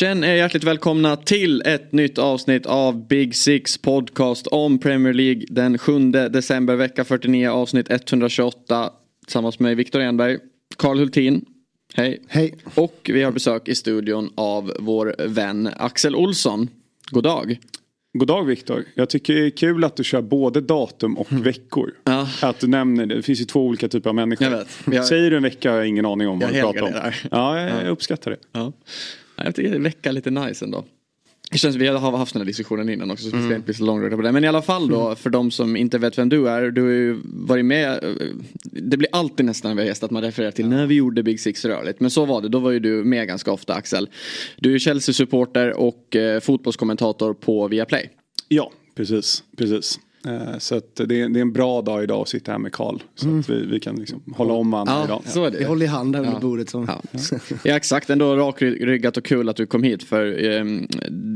Känn er hjärtligt välkomna till ett nytt avsnitt av Big Six podcast om Premier League den 7 december vecka 49 avsnitt 128 tillsammans med Viktor Enberg, Karl Hultin. Hej. Hej. Och vi har besök i studion av vår vän Axel Olsson. God dag. God dag Viktor. Jag tycker det är kul att du kör både datum och veckor. Ja. Att du nämner det. Det finns ju två olika typer av människor. Jag vet. Har- Säger du en vecka har jag ingen aning om vad Jag du pratar om. Ja, jag, jag uppskattar det. Ja. Ja, Jag tycker vecka är lite nice ändå. Det känns, vi har haft den här diskussionen innan också så inte bli så långrandiga på det. Men i alla fall då för de som inte vet vem du är. Du har ju varit med. eh, Det blir alltid nästan när vi har gästat att man refererar till när vi gjorde Big Six rörligt. Men så var det. Då var ju du med ganska ofta Axel. Du är Chelsea-supporter och eh, fotbollskommentator på Viaplay. Ja, precis. precis. Eh, Så att det, är, det är en bra dag idag att sitta här med Karl. Så att vi, vi kan liksom hålla om varandra idag. så är det. Vi håller i hand där under Ja. bordet. Som... Ja. ja exakt, ändå rakryggat och kul att du kom hit för ehm,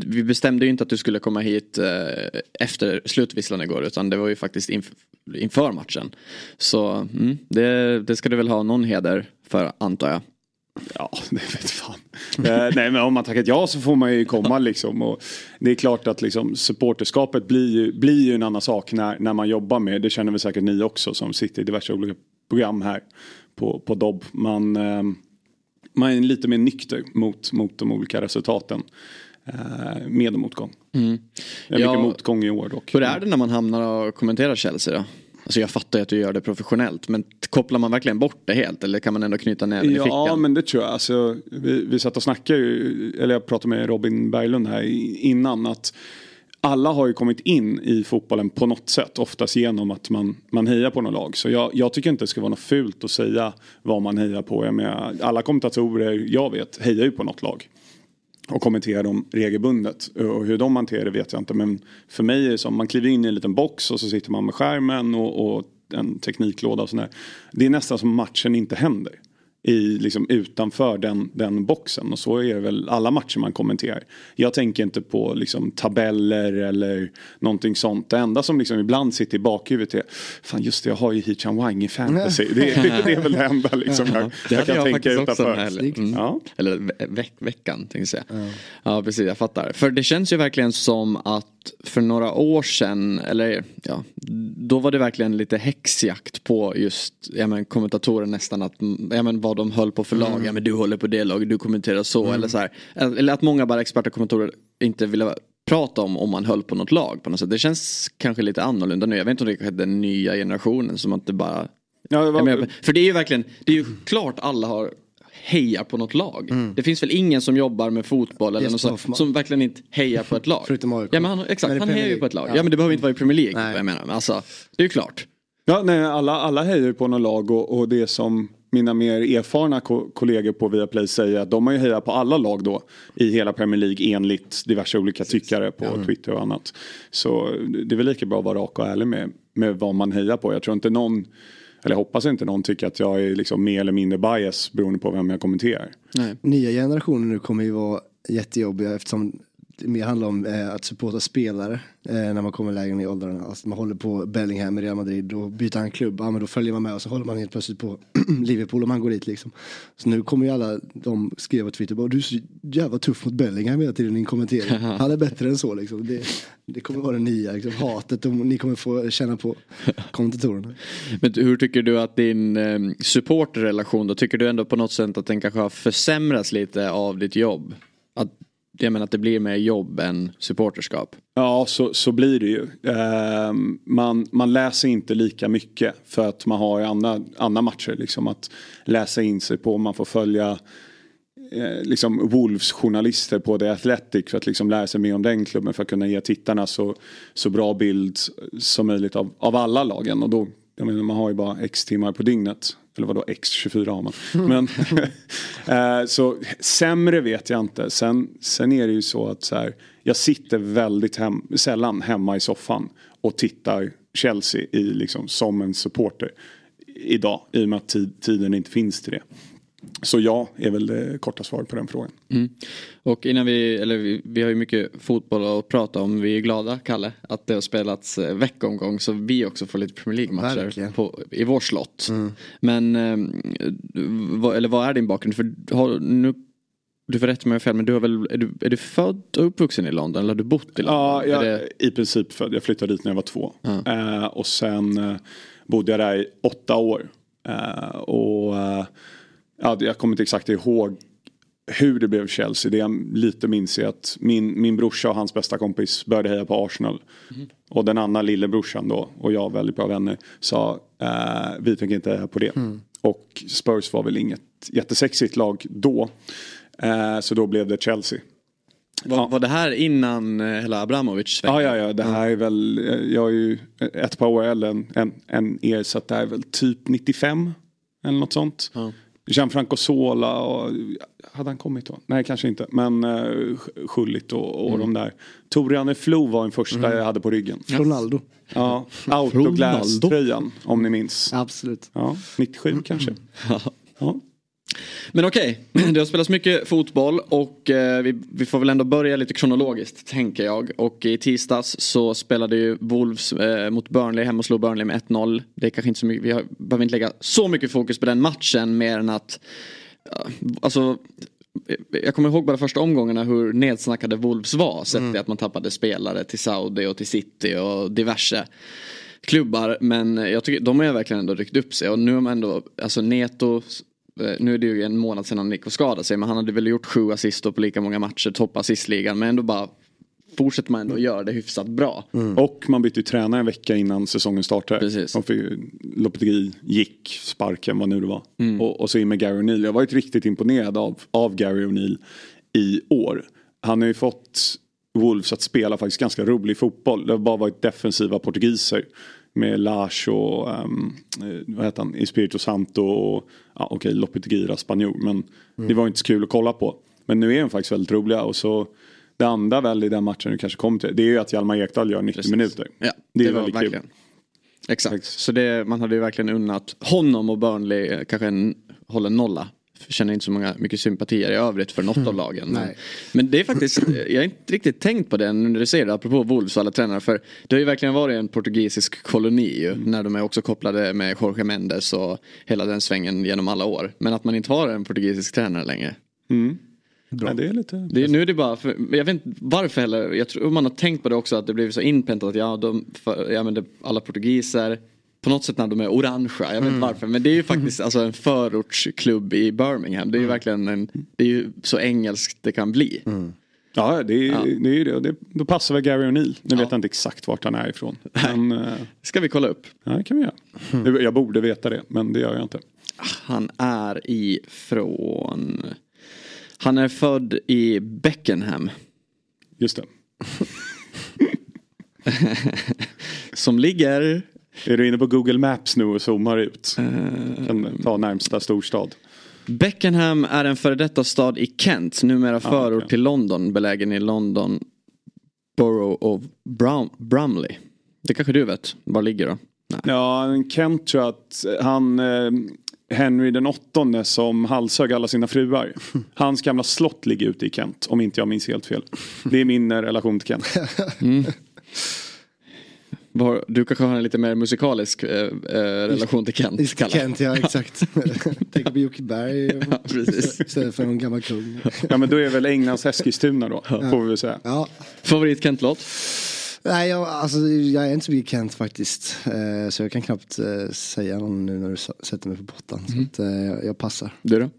vi bestämde ju inte att du skulle komma hit eh, efter slutvisslan igår utan det var ju faktiskt inf inför matchen. Så mm, det, det ska du väl ha någon heder för antar jag. Ja, det vet fan. Eh, nej men om man tackat ja så får man ju komma liksom. Och det är klart att liksom, supporterskapet blir ju, blir ju en annan sak när, när man jobbar med. Det känner väl säkert ni också som sitter i diverse olika program här på, på Dobb. Man, eh, man är lite mer nykter mot, mot de olika resultaten. Eh, med och motgång. Det är Ja. mycket motgång i år dock. Hur är det när man hamnar och kommenterar Chelsea då? Alltså jag fattar ju att du gör det professionellt men kopplar man verkligen bort det helt eller kan man ändå knyta näven i fickan? Ja men det tror jag. Alltså, vi, vi satt och snackade ju, eller jag pratade med Robin Berglund här innan att alla har ju kommit in i fotbollen på något sätt. Oftast genom att man, man hejar på något lag. Så jag, jag tycker inte det ska vara något fult att säga vad man hejar på. Jag menar, alla kommentatorer jag vet hejar ju på något lag. Och kommenterar dem regelbundet. Och hur de hanterar det vet jag inte. Men för mig är det som man kliver in i en liten box och så sitter man med skärmen och, och en tekniklåda och sådär. Det är nästan som matchen inte händer. I, liksom utanför den, den boxen. Och så är det väl alla matcher man kommenterar. Jag tänker inte på liksom, tabeller eller någonting sånt. Det enda som liksom ibland sitter i bakhuvudet är Fan just det, jag har ju Hichan Wang i fantasy. Det, det, det är väl det enda liksom, jag, Det jag kan jag tänka utanför. Mm. Ja. Eller ve- veck, veckan tänkte jag säga. Ja. precis, jag fattar. För det känns ju verkligen som att för några år sedan, eller ja, då var det verkligen lite häxjakt på just ja, men, kommentatorer nästan att, ja, men, vad de höll på för lag. Ja men du håller på det laget, du kommenterar så eller så här. Eller att många bara experter och kommentatorer inte ville prata om om man höll på något lag på något sätt. Det känns kanske lite annorlunda nu. Jag vet inte om det är den nya generationen som det bara Ja, det var, för det är ju verkligen, det är ju klart alla har hejar på något lag. Det finns väl ingen som jobbar med fotboll eller något sånt, som verkligen inte hejar på ett lag. Förutom AIK. Ja men han, exakt, Men han hejar ju på ett lag. Ja. Ja. men det behöver inte vara i Premier League. Nej. Jag menar. Men alltså, det är ju klart. Ja, nej, alla, alla hejar ju på något lag och, och det som mina mer erfarna ko- kollegor på Viaplay säger att de har ju hejat på alla lag då i hela Premier League enligt diverse olika tyckare på Twitter och annat. Så det är väl lika bra att vara rak och ärlig med, med vad man hejar på. Jag tror inte någon, eller jag hoppas inte någon tycker att jag är liksom mer eller mindre bias beroende på vem jag kommenterar. Nej. Nya generationer nu kommer ju vara jättejobbiga eftersom det mer handlar om eh, att supporta spelare eh, när man kommer lägre ner i åldrarna. Alltså man håller på Bellingham i Real Madrid och byter han klubb, ja men då följer man med och så håller man helt plötsligt på Liverpool om man går dit liksom. Så nu kommer ju alla de skriva på Twitter bara du är så jävla tuff mot Bellingham hela tiden i din kommentering. Han är bättre än så liksom. Det, det kommer vara det nya liksom, hatet och ni kommer få känna på kommentatorerna. Men hur tycker du att din eh, supporterrelation då, tycker du ändå på något sätt att den kanske har försämrats lite av ditt jobb? Att, jag menar att det blir mer jobb än supporterskap. Ja, så, så blir det ju. Ehm, man, man läser inte lika mycket för att man har andra, andra matcher liksom att läsa in sig på. Man får följa eh, liksom Wolves journalister på The Athletic för att liksom lära sig mer om den klubben för att kunna ge tittarna så, så bra bild som möjligt av, av alla lagen. Och då jag menar, man har ju bara x timmar på dygnet. Eller vadå x 24 har man. Men, eh, så sämre vet jag inte. Sen, sen är det ju så att så här, jag sitter väldigt hem, sällan hemma i soffan och tittar Chelsea i, liksom, som en supporter idag. I och med att tid, tiden inte finns till det. Så ja, är väl det korta svaret på den frågan. Mm. Och innan vi, eller vi, vi, har ju mycket fotboll att prata om. Vi är glada, Kalle, att det har spelats eh, veckomgång så vi också får lite Premier League-matcher i vår slott. Mm. Men, eh, eller vad är din bakgrund? För har, nu du får rätta mig fel men du har väl, är du, är du född och uppvuxen i London eller har du bott i London? Ja, jag är det... i princip född. Jag flyttade dit när jag var två. Mm. Eh, och sen eh, bodde jag där i åtta år. Eh, och ja, jag kommer inte exakt ihåg hur det blev Chelsea. Det jag lite minns är att min, min brorsa och hans bästa kompis började heja på Arsenal. Mm. Och den andra lillebrorsan då och jag väldigt bra vänner sa eh, vi tänker inte heja på det. Mm. Och Spurs var väl inget jättesexigt lag då. Eh, så då blev det Chelsea. Var, ja. var det här innan eh, hela Abramovic? Ja, ja, ja. Det här är väl, jag är ju ett par år äldre än, än, än er så att det här är väl typ 95. Eller något sånt. Ja. Gianfranco Sola och hade han kommit då? Nej kanske inte men uh, Schullit och, och mm. de där. Toriane Flo var den första mm. jag hade på ryggen. Ronaldo. Ja, Autoglass-tröjan om ni minns. Absolut. Ja, 97 mm. kanske. Ja. Men okej, okay. det har spelats mycket fotboll och eh, vi, vi, får väl ändå börja lite kronologiskt tänker jag. Och i tisdags så spelade ju Wolves eh, mot Burnley hemma och slog Burnley med 1-0. Det är kanske inte så mycket, vi har, behöver inte lägga så mycket fokus på den matchen mer än att ja, alltså jag kommer ihåg bara första omgångarna hur nedsnackade Wolves var. Sett mm. att man tappade spelare till Saudi och till City och diverse klubbar. Men jag tycker de har verkligen ändå ryckt upp sig och nu har man ändå, alltså Neto Eh, nu är det ju en månad sedan han gick och skadade sig men han hade väl gjort sju assist på lika många matcher, topp assistligan men ändå bara fortsätter man ändå göra det hyfsat bra. Mm. Och man bytte ju tränare en vecka innan säsongen startade. Precis. Lopetegui gick, sparken vad nu det var. Mm. Och, och så in med Gary O'Neill. Jag har varit riktigt imponerad av, av Gary O'Neill i år. Han har ju fått Wolves att spela faktiskt ganska rolig fotboll. Det har bara varit defensiva portugiser med Lars och um, vad heter han, Espirito Santo och ja, okej, okay, Lopetegui spanjor. Men mm. det var inte så kul att kolla på. Men nu är de faktiskt väldigt roliga och så det andra väl i den matchen du kanske kommer till det är ju att Hjalmar Ekdal gör 90 Precis. minuter. Ja, det, det är väldigt verkligen. kul. Exakt, så det, man hade ju verkligen unnat honom och Burnley eh, kanske en, hålla nolla känner inte så många, mycket sympatier i övrigt för något av mm. lagen. Men, men, det är faktiskt, jag har inte riktigt tänkt på det när du säger det apropå Wolves och alla tränare. För det har ju verkligen varit en portugisisk koloni ju, mm. när de är också kopplade med Jorge Mendes och hela den svängen genom alla år. Men att man inte har en portugisisk tränare längre. Mm. Ja, det är lite... Det, nu är det bara, för, jag vet inte varför heller. Jag tror man har tänkt på det också att det blivit så inpräntat att ja, de, för, ja men det, alla portugiser på något sätt när de är orangea. Jag vet inte mm. varför. Men det är ju faktiskt alltså, en förortsklubb i Birmingham. Det är ju mm. verkligen en, det är ju så engelskt det kan bli. Mm. Ja, det är, ja. det är ju det. det. Då passar väl Gary O'Neill. Nu ja. vet jag inte exakt vart han är ifrån. Men, uh, ska vi kolla upp? Ja, det kan vi göra. Mm. Jag borde veta det, men det gör jag inte. Han är ifrån... Han är född i Beckenham. Just det. Som ligger är du inne på Google Maps nu och zoomar ut? Uh, kan ta närmsta storstad. Beckenham är en före detta stad i Kent, numera förort ah, okay. till London, belägen i London Borough of Brum Brumley. Det kanske du vet, var ligger då? Nej. Ja, Kent tror jag att han eh, Henry den åttonde som halshög alla sina fruar. Hans gamla slott ligger ute i Kent, om inte jag minns helt fel. Det är min eh, relation till Kent. Mm. Du kanske har en lite mer musikalisk eh, eh relation till Kent. Kalle. Kent, ja exakt. Tänker på Jocke Berg ja, istället för en gammal kung. ja men då är väl Englands Eskilstuna då, ja. får vi väl säga. Ja. Favorit Kent-låt? Nej, jag, alltså, jag är inte så mycket Kent faktiskt. Eh, så jag kan knappt eh, säga någon nu när du sätter mig på pottan. Mm. Så att, eh, jag passar. Du då?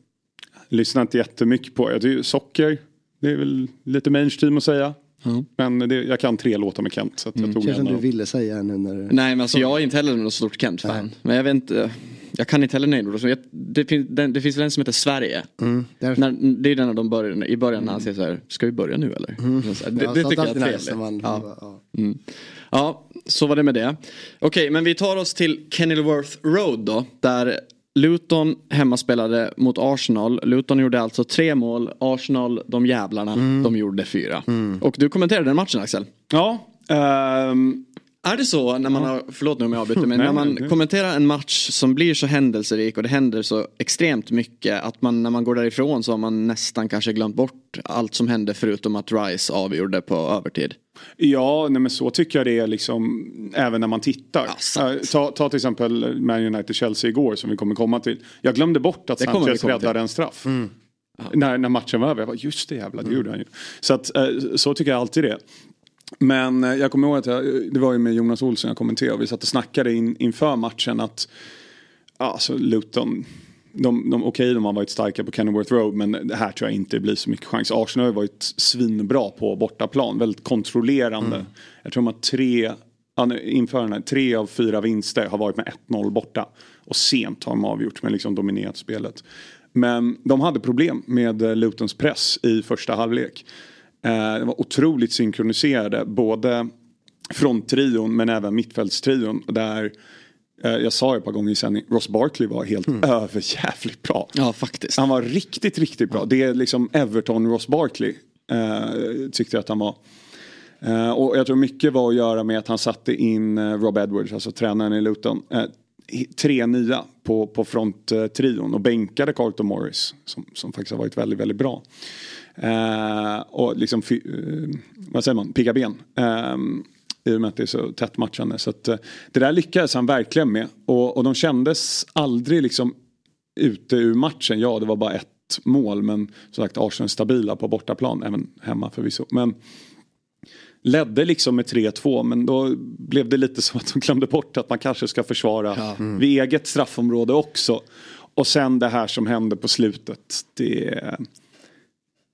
Lyssnar inte jättemycket på. Jag tycker socker. Det är väl lite mainstream att säga. Mm. Men det, jag kan tre låtar med Kent. Så att jag mm. tog Kanske du ville säga nu när du... Nej men alltså jag är inte heller någon stort Kent-fan. Men jag vet inte. jag kan inte heller Nejdor. Det, finns, det finns väl en som heter Sverige. Mm, när, det är den de börjar, i början när han säger så här, ska vi börja nu eller? Mm. Så här, det, det tycker jag är trevligt. Man, ja. Ja. Mm. ja, så var det med det. Okej, okay, men vi tar oss till Kenilworth Road då. Där Luton hemmaspelade mot Arsenal. Luton gjorde alltså tre mål. Arsenal, de jävlarna, mm. de gjorde fyra. Mm. Och du kommenterade den matchen Axel. Ja. Um... Är det så när man har, förlåt nu om jag avbryter, men när man kommenterar en match som blir så händelserik och det händer så extremt mycket att man när man går därifrån så har man nästan kanske glömt bort allt som hände förutom att Rice avgjorde på övertid. Ja, nej men så tycker jag det är liksom även när man tittar. Ja, ta, ta till exempel Man United-Chelsea igår som vi kommer komma till. Jag glömde bort att Sanchez räddade en straff. Mm. När, när matchen var över. Jag bara, just det jävla, det mm. gjorde han ju. Så, att, eh, så tycker jag alltid det. Men eh, jag kommer ihåg att jag, det var ju med Jonas Olsson jag kommenterade. Vi satt och snackade in, inför matchen att alltså Luton de, de, Okej, okay, de har varit starka på Kenilworth Road men det här tror jag inte blir så mycket chans. Arsenal har varit svinbra på bortaplan, väldigt kontrollerande. Mm. Jag tror de har tre, inför den här, tre av fyra vinster har varit med 1-0 borta. Och sent har de avgjort med liksom dominerat spelet. Men de hade problem med eh, Lutons press i första halvlek. Eh, de var otroligt synkroniserade, både fronttrion men även mittfältstrion. Där jag sa det ett par gånger i sändning, Ross Barkley var helt mm. överjävligt bra. Ja, faktiskt. Han var riktigt, riktigt bra. Det är liksom Everton Ross Barkley. Eh, tyckte jag att han var. Eh, och jag tror mycket var att göra med att han satte in eh, Rob Edwards, alltså tränaren i Luton. Eh, tre nya på, på fronttrion och bänkade Carlton Morris som, som faktiskt har varit väldigt, väldigt bra. Eh, och liksom, vad säger man, pigga ben. I och med att det är så tätt matchande. Så att, eh, det där lyckades han verkligen med. Och, och de kändes aldrig liksom ute ur matchen. Ja, det var bara ett mål. Men som sagt, Arsenal stabila på bortaplan. Även hemma förvisso. Men ledde liksom med 3-2 men då blev det lite som att de glömde bort att man kanske ska försvara ja. mm. vid eget straffområde också. Och sen det här som hände på slutet. Det,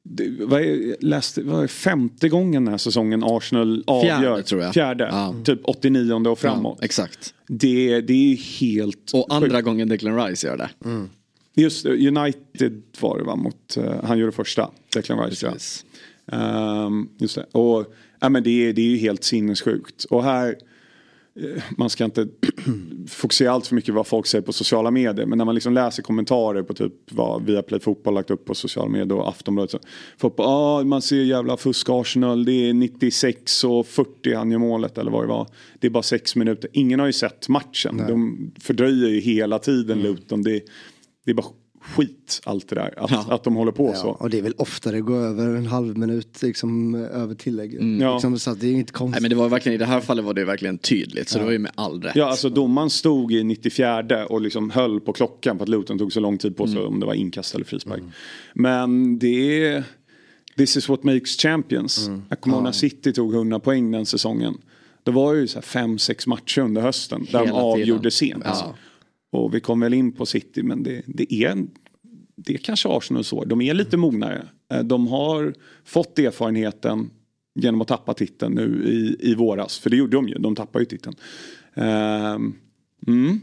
det, vad är, läste, vad är femte gången den här säsongen Arsenal avgör? Fjärde tror jag. Fjärde, ja. typ 89 och framåt. Ja, exakt. Det, det är helt Och andra sjukt. gången Declan Rice gör det. Mm. Just United var det va, mot, uh, han gjorde första, Declan Rice Precis. ja. Um, just det. Och, ja, men det, det är ju helt sinnessjukt. Och här man ska inte fokusera allt för mycket vad folk säger på sociala medier. Men när man liksom läser kommentarer på typ vad Viaplay Fotboll lagt upp på sociala medier och Aftonbladet. Så, folk bara, ah, man ser jävla fusk Arsenal. Det är 96 och 40 han gör målet eller vad det var. Det är bara sex minuter. Ingen har ju sett matchen. Nej. De fördröjer ju hela tiden mm. Luton. Det, det är bara skit allt det där. Att, ja. att de håller på ja, så. Och det är väl oftare går över en halv minut liksom, över tillägg. Mm. Ja. Liksom, så det är inte konstigt. Nej, men det var verkligen, I det här fallet var det verkligen tydligt. Så det var ju med all rätt. Ja, alltså domaren stod i 94 och liksom höll på klockan på att Luton tog så lång tid på sig mm. om det var inkast eller frispark. Mm. Men det är... This is what makes champions. Mm. Jag kommer ihåg när City tog 100 poäng den säsongen. Det var ju så fem, sex matcher under hösten Hela där de avgjorde sent. Ja. Och vi kom väl in på City men det, det är det är kanske Arsenal så. De är lite mognare. Eh, de har fått erfarenheten genom att tappa titeln nu i, i våras. För det gjorde de ju, de tappade ju titeln. Um, Mm.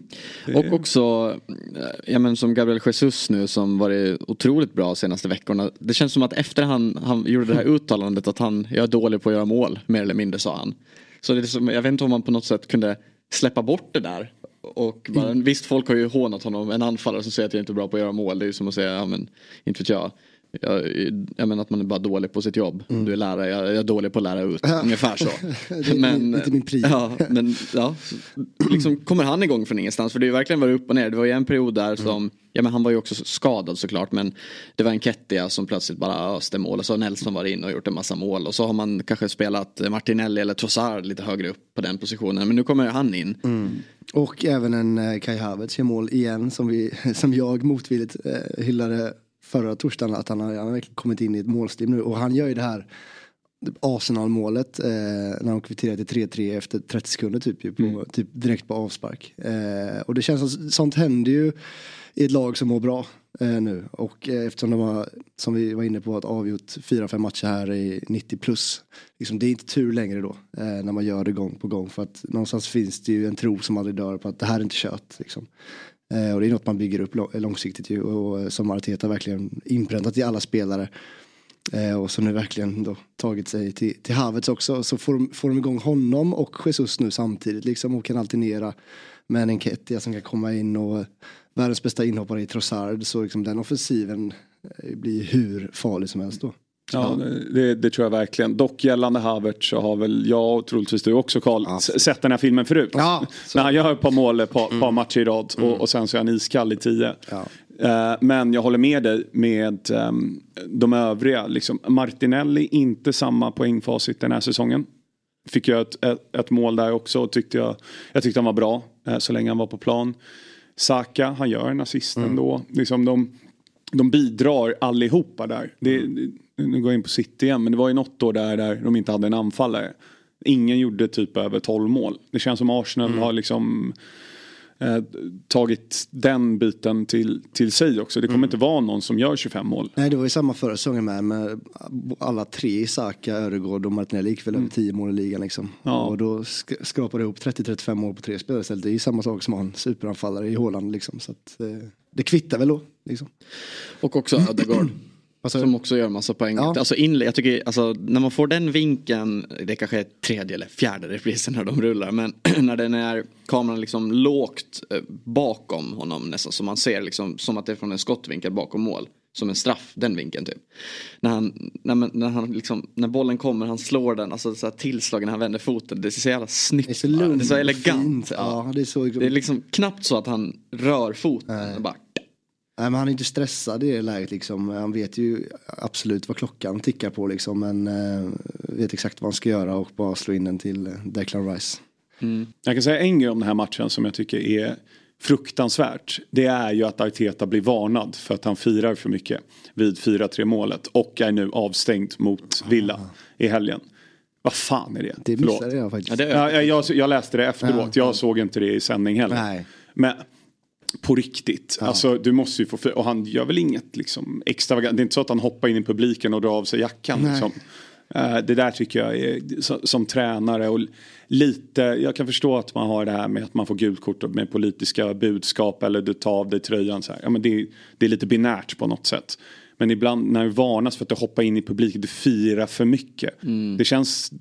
Och också, eh, ja men som Gabriel Jesus nu som varit otroligt bra senaste veckorna. Det känns som att efter han, han gjorde det här uttalandet att han, jag är dålig på att göra mål, mer eller mindre sa han. Så det är som, jag vet inte om man på något sätt kunde släppa bort det där och mm. Visst folk har ju hånat honom. En anfallare som säger att jag inte är bra på att göra mål. Det är ju som att säga, ja men inte vet jag. Jag, jag menar att man är bara dålig på sitt jobb. Mm. Du är lärare, jag, jag, är dålig på att lära ut. Ungefär så. det är men, inte min prio. ja, men ja, liksom kommer han igång från ingenstans. För det ju verkligen varit upp och ner. Det var ju en period där som, mm. ja men han var ju också skadad såklart. Men det var en Kettia som plötsligt bara öste mål. Och så har Nelson varit inne och gjort en massa mål. Och så har man kanske spelat Martinelli eller Trossard lite högre upp på den positionen. Men nu kommer han in. Mm. Och även en eh, Kai Havertz gör mål igen som, vi, som jag motvilligt eh, hyllade förra torsdagen att han har, han har verkligen kommit in i ett målstim nu och han gör ju det här Arsenal-målet eh, när de kvitterar till 3-3 efter 30 sekunder typ, på, mm. typ direkt på avspark. Eh, och det känns som sånt händer ju i ett lag som mår bra eh, nu. Och eh, eftersom de har, som vi var inne på, att avgjort 4-5 matcher här i 90 plus. Liksom, det är inte tur längre då eh, när man gör det gång på gång. För att någonstans finns det ju en tro som aldrig dör på att det här är inte kört. Liksom. Eh, och det är något man bygger upp långsiktigt ju och eh, som Arteta verkligen inpräntat i alla spelare. Eh, och som nu verkligen då tagit sig till, till Havertz också. Så får de, får de igång honom och Jesus nu samtidigt liksom och kan alternera med en Enketia som kan komma in och världens bästa inhoppare i Trossard. Så liksom den offensiven blir hur farlig som helst då. Ja, det, det, tror jag verkligen. Dock gällande Havertz så har väl jag och troligtvis du också Karl ja. sett den här filmen förut. Ja, När han gör ett par mål ett par, mm. par matcher i rad och, mm. och, sen så är han iskall i tio. Ja. Uh, men jag håller med dig med um, de övriga. Liksom, Martinelli inte samma poängfacit den här säsongen. Fick jag ett, ett, ett, mål där också och tyckte jag, jag tyckte han var bra uh, så länge han var på plan. Saka, han gör en assist mm. ändå. Liksom de, de bidrar allihopa där. Det, mm nu går jag in på City igen, men det var ju något år där, där de inte hade en anfallare. Ingen gjorde typ över 12 mål. Det känns som Arsenal mm. har liksom eh, tagit den biten till, till sig också. Det kommer mm. inte vara någon som gör 25 mål. Nej det var ju samma förra säsongen med. med alla tre, Saka, Öregård och Martinelli gick väl över 10 mm. mål i ligan liksom. Ja. Och då sk skrapade ihop 30-35 mål på tre spelare istället. Det är ju samma sak som att ha en superanfallare i Håland liksom. Så att, eh, det kvittar väl då. Liksom. Och också Ödegaard. Alltså, som också gör massa poäng. Ja. Alltså inle, jag tycker, alltså, när man får den vinkeln, det kanske är tredje eller fjärde reprisen när de rullar, men när den är kameran liksom lågt eh, bakom honom nästan, så man ser liksom som att det är från en skottvinkel bakom mål. Som en straff, den vinkeln typ. När, han, när, när, han liksom, när bollen kommer, han slår den, alltså så här tillslagen när han vänder foten. Det är så jävla snyggt. Det är så, lugnt, det är så elegant. Ja. ja. det, är så... det är liksom knappt så att han rör foten. Bara Nej, men han är inte stressad i det läget liksom. Han vet ju absolut vad klockan tickar på liksom. Men uh, vet exakt vad han ska göra och bara slå in den till uh, Declan Rice. Mm. Jag kan säga en grej om den här matchen som jag tycker är fruktansvärt. Det är ju att Arteta blir varnad för att han firar för mycket vid 4-3 målet. Och är nu avstängd mot Villa ah. i helgen. Vad fan är det? Det missade jag faktiskt. Ja, det, jag, jag, jag, läste det efteråt. Ja. Jag såg inte det i sändning heller. Nej. Men på riktigt. Ja. Alltså du måste ju få, och han gör väl inget liksom extravagant. Det är inte så att han hoppar in i publiken och drar av sig jackan. Liksom. Uh, det där tycker jag är så, som tränare och lite, jag kan förstå att man har det här med att man får gult kort med politiska budskap eller du tar av dig tröjan så här. Ja men det, det är lite binärt på något sätt. Men ibland när det varnas för att du hoppar in i publiken, du firar för mycket. Mm. Det känns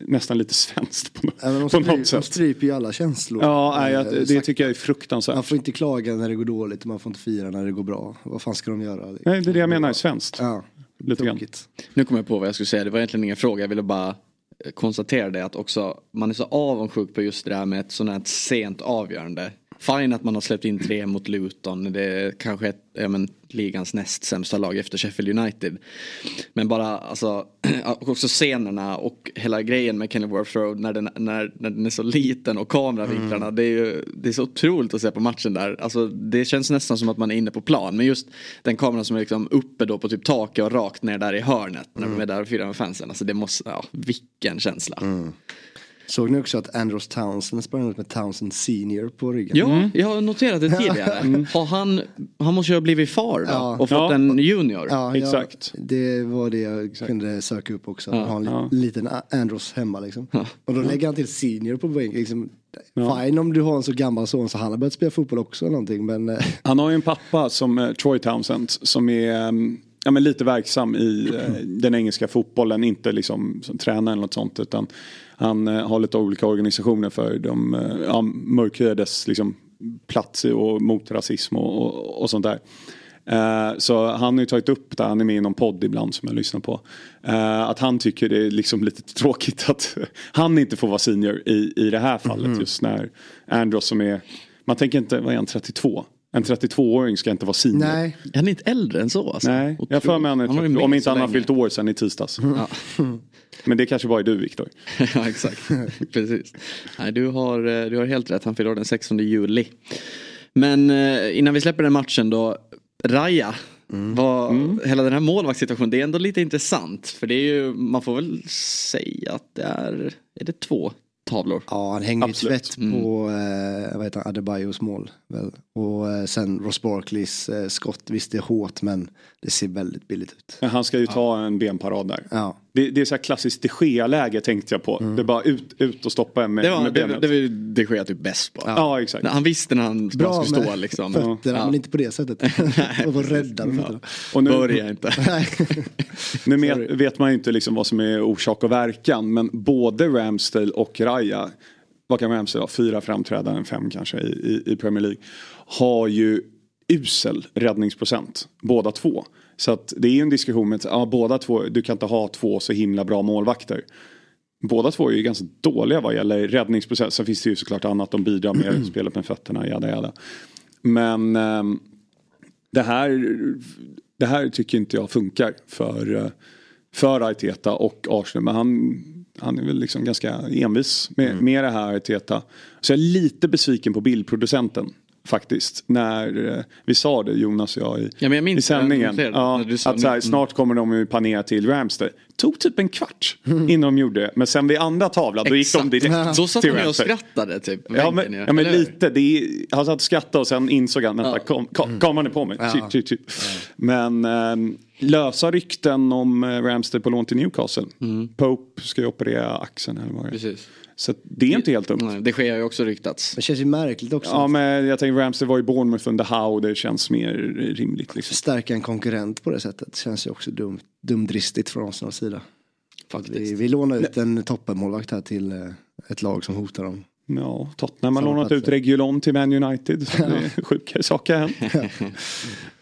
nästan lite svenskt på, ja, på något sätt. De stryper ju alla känslor. Ja, nej, jag, det Sagt, tycker jag är fruktansvärt. Man får inte klaga när det går dåligt och man får inte fira när det går bra. Vad fan ska de göra? Nej, det är det jag menar är svenskt. Ja, lite grann. Nu kommer jag på vad jag skulle säga, det var egentligen ingen fråga, jag ville bara konstatera det att också man är så avundsjuk på just det där med ett sånt här sent avgörande. Fine att man har släppt in tre mot Luton, det är kanske ett, ja, men, ligans näst sämsta lag efter Sheffield United. Men bara alltså, också scenerna och hela grejen med Kenilworth Road när den, när, när den är så liten och kameravinklarna. Mm. Det, är ju, det är så otroligt att se på matchen där. Alltså, det känns nästan som att man är inne på plan. Men just den kameran som är liksom uppe då på typ taket och rakt ner där i hörnet när mm. de är där och firar med fansen. Alltså det måste, ja, vilken känsla. Mm. Såg ni också att Andros Townsend sprang ut med Townsend Senior på ryggen? Ja, mm. jag har noterat det tidigare. Mm. Har han, han måste ju ha blivit far då ja. och fått ja. en junior. Ja, Exakt. Ja, det var det jag Exakt. kunde söka upp också. Ja. Ha en ja. liten Andros hemma liksom. Och då lägger han till Senior på bänken. Liksom, Fine om du har en så gammal son så han har börjat spela fotboll också eller någonting. Men, eh. han har ju en pappa som uh, Troy Townsend som är um, ja, men lite verksam i uh, den engelska fotbollen. Inte liksom som tränare eller något sånt. Utan han eh, har lite olika organisationer för de eh, ja, mörkhyades liksom, plats och mot rasism och, och, och sånt där. Uh, så han har ju tagit upp det, han är med i någon podd ibland som jag lyssnar på. Att han tycker det är liksom lite tråkigt att han inte får vara senior i, i det här fallet. Mm. Just när Andros som är, man tänker inte, vad är han, 32? En 32-åring ska inte vara senior. Nej. Är han inte äldre än så? Alltså? Nej, jag för mig han är 30, om inte han har fyllt år sedan i tisdags. Mm. Men det kanske bara är du Viktor. ja exakt, precis. Nej, du, har, eh, du har helt rätt, han fyller år den 16 juli. Men eh, innan vi släpper den matchen då, Raja. Mm. Vad, mm. Hela den här målvaktssituationen, det är ändå lite intressant. För det är ju, man får väl säga att det är, är det två tavlor. Ja, han hänger Absolut. tvätt mm. på eh, vad heter han, Adebayos mål. Väl. Och eh, sen Ross Barkleys eh, skott, visst det är hårt men det ser väldigt billigt ut. Men han ska ju ta ja. en benparad där. Ja. Det, det är så här klassiskt de Gea-läge tänkte jag på. Det är bara ut, ut och stoppa en med, Det var med det, benet. det, var de Gea typ bäst på. ja. exakt. Han visste när han Bra skulle med stå liksom. fötterna, Ja. men inte på det sättet. och vara rädda med fötterna. Och nu, Börja inte. Nu vet, vet man ju inte liksom vad som är orsak och verkan. Men både Ramsdale och Raya, vad kan Ramsdale ha, fyra framträdanden, fem kanske i, i, i Premier League. Har ju usel räddningsprocent, båda två. Så att det är ju en diskussion med ja, båda två, du kan inte ha två så himla bra målvakter. Båda två är ju ganska dåliga vad gäller räddningsprocent. Sen finns det ju såklart annat de bidrar med, spelet med fötterna, jada jada. Men ehm, det här, det här tycker inte jag funkar för, eh, för Arteta och Arsenal. Men han, han är väl liksom ganska envis med, med det här Arteta. Så jag är lite besviken på bildproducenten. Faktiskt. När eh, vi sa det Jonas och jag i, Ja, jag i sändningen. det, Ja, sa att så här, snart kommer de ju panera till Ramsdale. Tog typ en kvart innan de gjorde det. Men sen vid andra tavlan då gick de direkt Så satt till med och skrattade typ. Ja men, ja, men lite. Det är, han satt och skrattade och sen insåg han vänta, kom, kom, kameran är på mig. Shit, shit, shit. Men ehm, lösa rykten om eh, Ramsdale på lån till Newcastle. Pope ska ju operera axeln eller vad det är. Precis. Så det är inte helt dumt. Nej, Det sker ju också ryktats. Det känns ju märkligt också. Ja men jag tänker Ramsdale var i Bournemouth under Howe. Det känns mer rimligt liksom. Stärka en konkurrent på det sättet känns ju också dumt, dumdristigt från Arsenals sida. Faktiskt. Vi, vi lånar ut en toppenmålvakt här till eh, ett lag som hotar dem. Ja, Tottenham har lånat ut. Regulon till Man United. Så det är sjuka saker har hänt.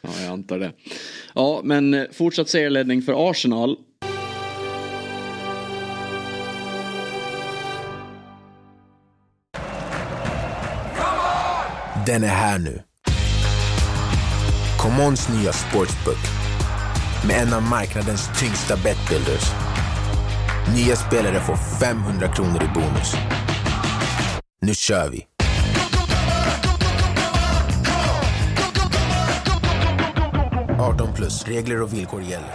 Ja, jag antar det. Ja, men fortsatt serieledning för Arsenal. Den är här nu. Commons nya sportsbook med en av marknadens tyngsta betbuilders. Nya spelare får 500 kronor i bonus. Nu kör vi! plus. Regler och villkor gäller.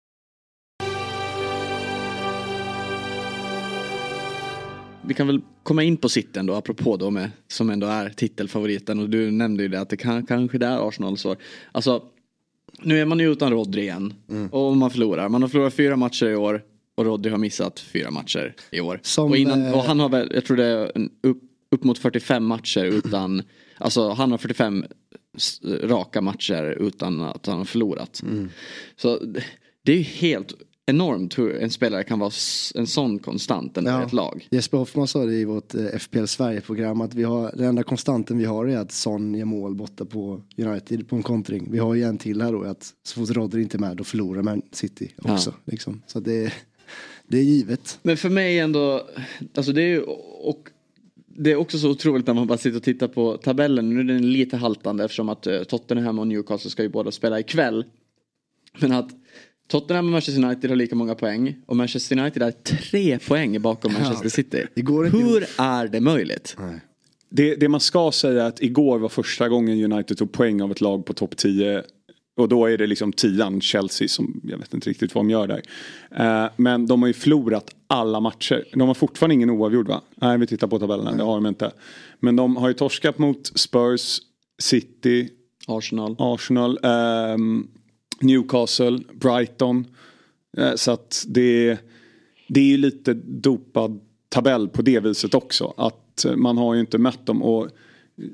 Vi kan väl komma in på sitten då, apropå då med, som ändå är titelfavoriten. Och du nämnde ju det att det kan, kanske det är Arsenal så. Alltså, nu är man ju utan Rodri igen. Mm. Och man förlorar. Man har förlorat fyra matcher i år. Och Rodri har missat fyra matcher i år. Som, och, innan, eh, och han har väl, jag tror det är upp, upp mot 45 matcher utan, alltså han har 45 s- raka matcher utan att han har förlorat. Mm. Så det är ju helt enormt hur en spelare kan vara en sån konstant i ett lag. Jesper Hoffman sa det i vårt eh, FPL Sverige-program att vi har, den enda konstanten vi har är att Son gör mål borta på United på en kontring. Vi har ju en till här då att så fort Rodri inte är med då förlorar Man City också. Liksom. Så det, det är givet. Men för mig ändå, alltså det är ju, och det är också så otroligt när man bara sitter och tittar på tabellen. Nu är den lite haltande eftersom att eh, Tottenham och Newcastle ska ju båda spela ikväll. Men att Tottenham och Manchester United har lika många poäng och Manchester United är tre poäng bakom Manchester City. Det går inte Hur är det möjligt? Det, det man ska säga är att igår var första gången United tog poäng av ett lag på topp 10. Och då är det liksom tian Chelsea som jag vet inte riktigt vad de gör där. Eh, men de har ju förlorat alla matcher. De har fortfarande ingen oavgjord va? Nej vi tittar på tabellen, det har de inte. Men de har ju torskat mot Spurs, City, Arsenal. Arsenal, ehm, Newcastle, Brighton. Eh, så att det, det är ju lite dopad tabell på det viset också. Att man har ju inte mött dem. Och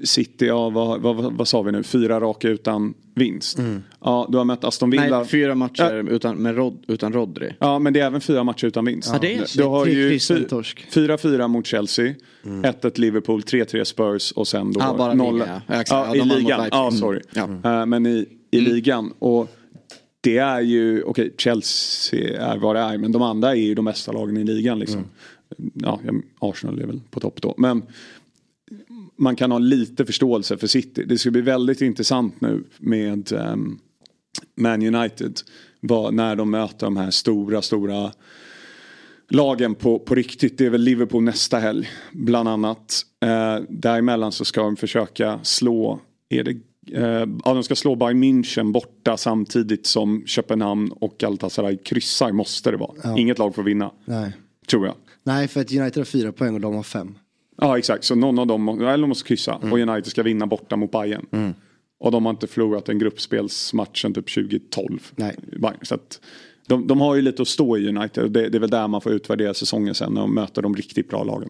City, ja vad, vad, vad, sa vi nu, fyra raka utan vinst. Ja, du har mött Aston Villa. Nej, fyra matcher utan, med Rod, utan Rodri. Ja, men det är även fyra matcher utan vinst. Ja, det är. Du har ju kryss, en fy- torsk. 4-4 mot Chelsea, 1-1 Liverpool, 3-3 Spurs och sen då Ah, bara noll- liga, ja. Exakt. Ja, Ja, i ligan. Ja, Mm. sorry. Ja. Eh, men i, i ligan. Och det är ju, okej Chelsea är vad det är, men de andra är ju de bästa lagen i ligan liksom. Ja, ja, Arsenal är väl på topp då. Men man kan ha lite förståelse för City. Det ska bli väldigt intressant nu med ehm, Man United. Var när de möter de här stora, stora lagen på, på riktigt. Det är väl Liverpool nästa helg. Bland annat. Eh, däremellan så ska de försöka slå. Är det, eh, ja, de ska slå Bayern München borta samtidigt som Köpenhamn och Galatasaray kryssar. Måste det vara. Ja. Inget lag får vinna. Nej. Tror jag. Nej, för att United har fyra poäng och de har fem. Ja exakt, så någon av dem eller de måste kryssa. Och United ska vinna borta mot Bayern. Och de har inte förlorat en gruppspelsmatch sedan typ 2012. Nej. Bayern. Så att de, de har ju lite att stå i United. Och det, det är väl där man får utvärdera säsongen sen när de möter de riktigt bra lagen.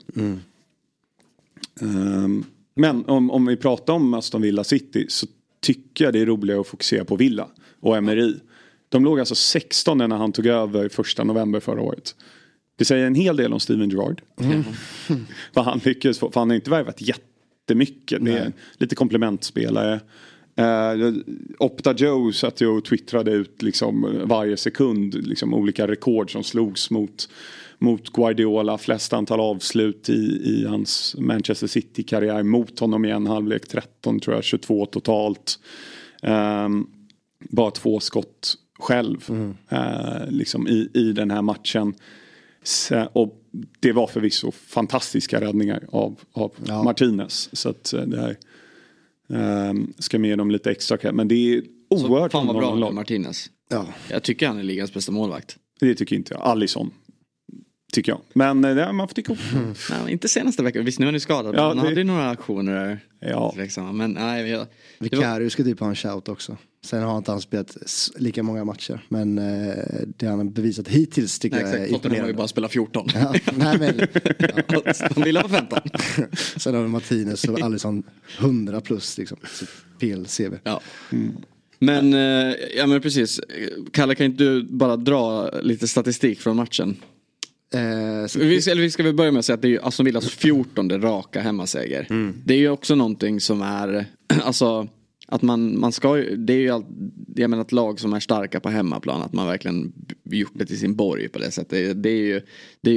Ehm, men om, om vi pratar om Aston Villa City så tycker jag det är roligare att fokusera på Villa och Emery. De låg alltså 16 när han tog över första november förra året. Det säger en hel del om Steven Gerrard. för han lyckades få, för han har inte värvat jättemycket. Det är lite komplementspelare. Uh, Opta Joe satt ju och twittrade ut liksom varje sekund liksom olika rekord som slogs mot, mot Guardiola. Flest antal avslut i, i hans Manchester City-karriär mot honom i en halvlek. 13 tror jag, 22 totalt. Ehm, bara två skott själv eh, liksom i, i den här matchen. Så, och det var förvisso fantastiska räddningar av, av Ja. Martinez. Så att eh, det här ehm, ska med dem lite extra cred. Men det är oerhört Fan vad bra lag. Martinez. Ja. Jag tycker han är ligans bästa målvakt. Det tycker inte jag. Allison. Tycker jag. Men eh, det, man får tycka Nej, inte senaste veckan, visst nu är ju skadad. Ja, han det- hade ju några aktioner där. Ja. Tveksamma. Men nej, jag, det var, Vicario ska typ ha en shout också. Sen har inte han spelat lika många matcher. Men eh, det han har bevisat hittills tycker nej, jag är. Tottenham har ju imponerande. bara spelat 14. Ja, nej, men, De ville ha 15. sen har vi Martinez och Alisson 100 plus liksom. PL-CV. Ja. Men, eh, ja men precis. Kalle kan inte du bara dra lite statistik från matchen? Eh, Vi ska, eller vi ska väl börja med att säga att det är ju Aston Villas 14 raka hemmaseger. Det är ju också någonting som är, alltså att man, man ska ju, det är ju allt, jag menar ett lag som är starka på hemmaplan, att man verkligen gjort det till sin borg på det sättet. Det, det är ju, det är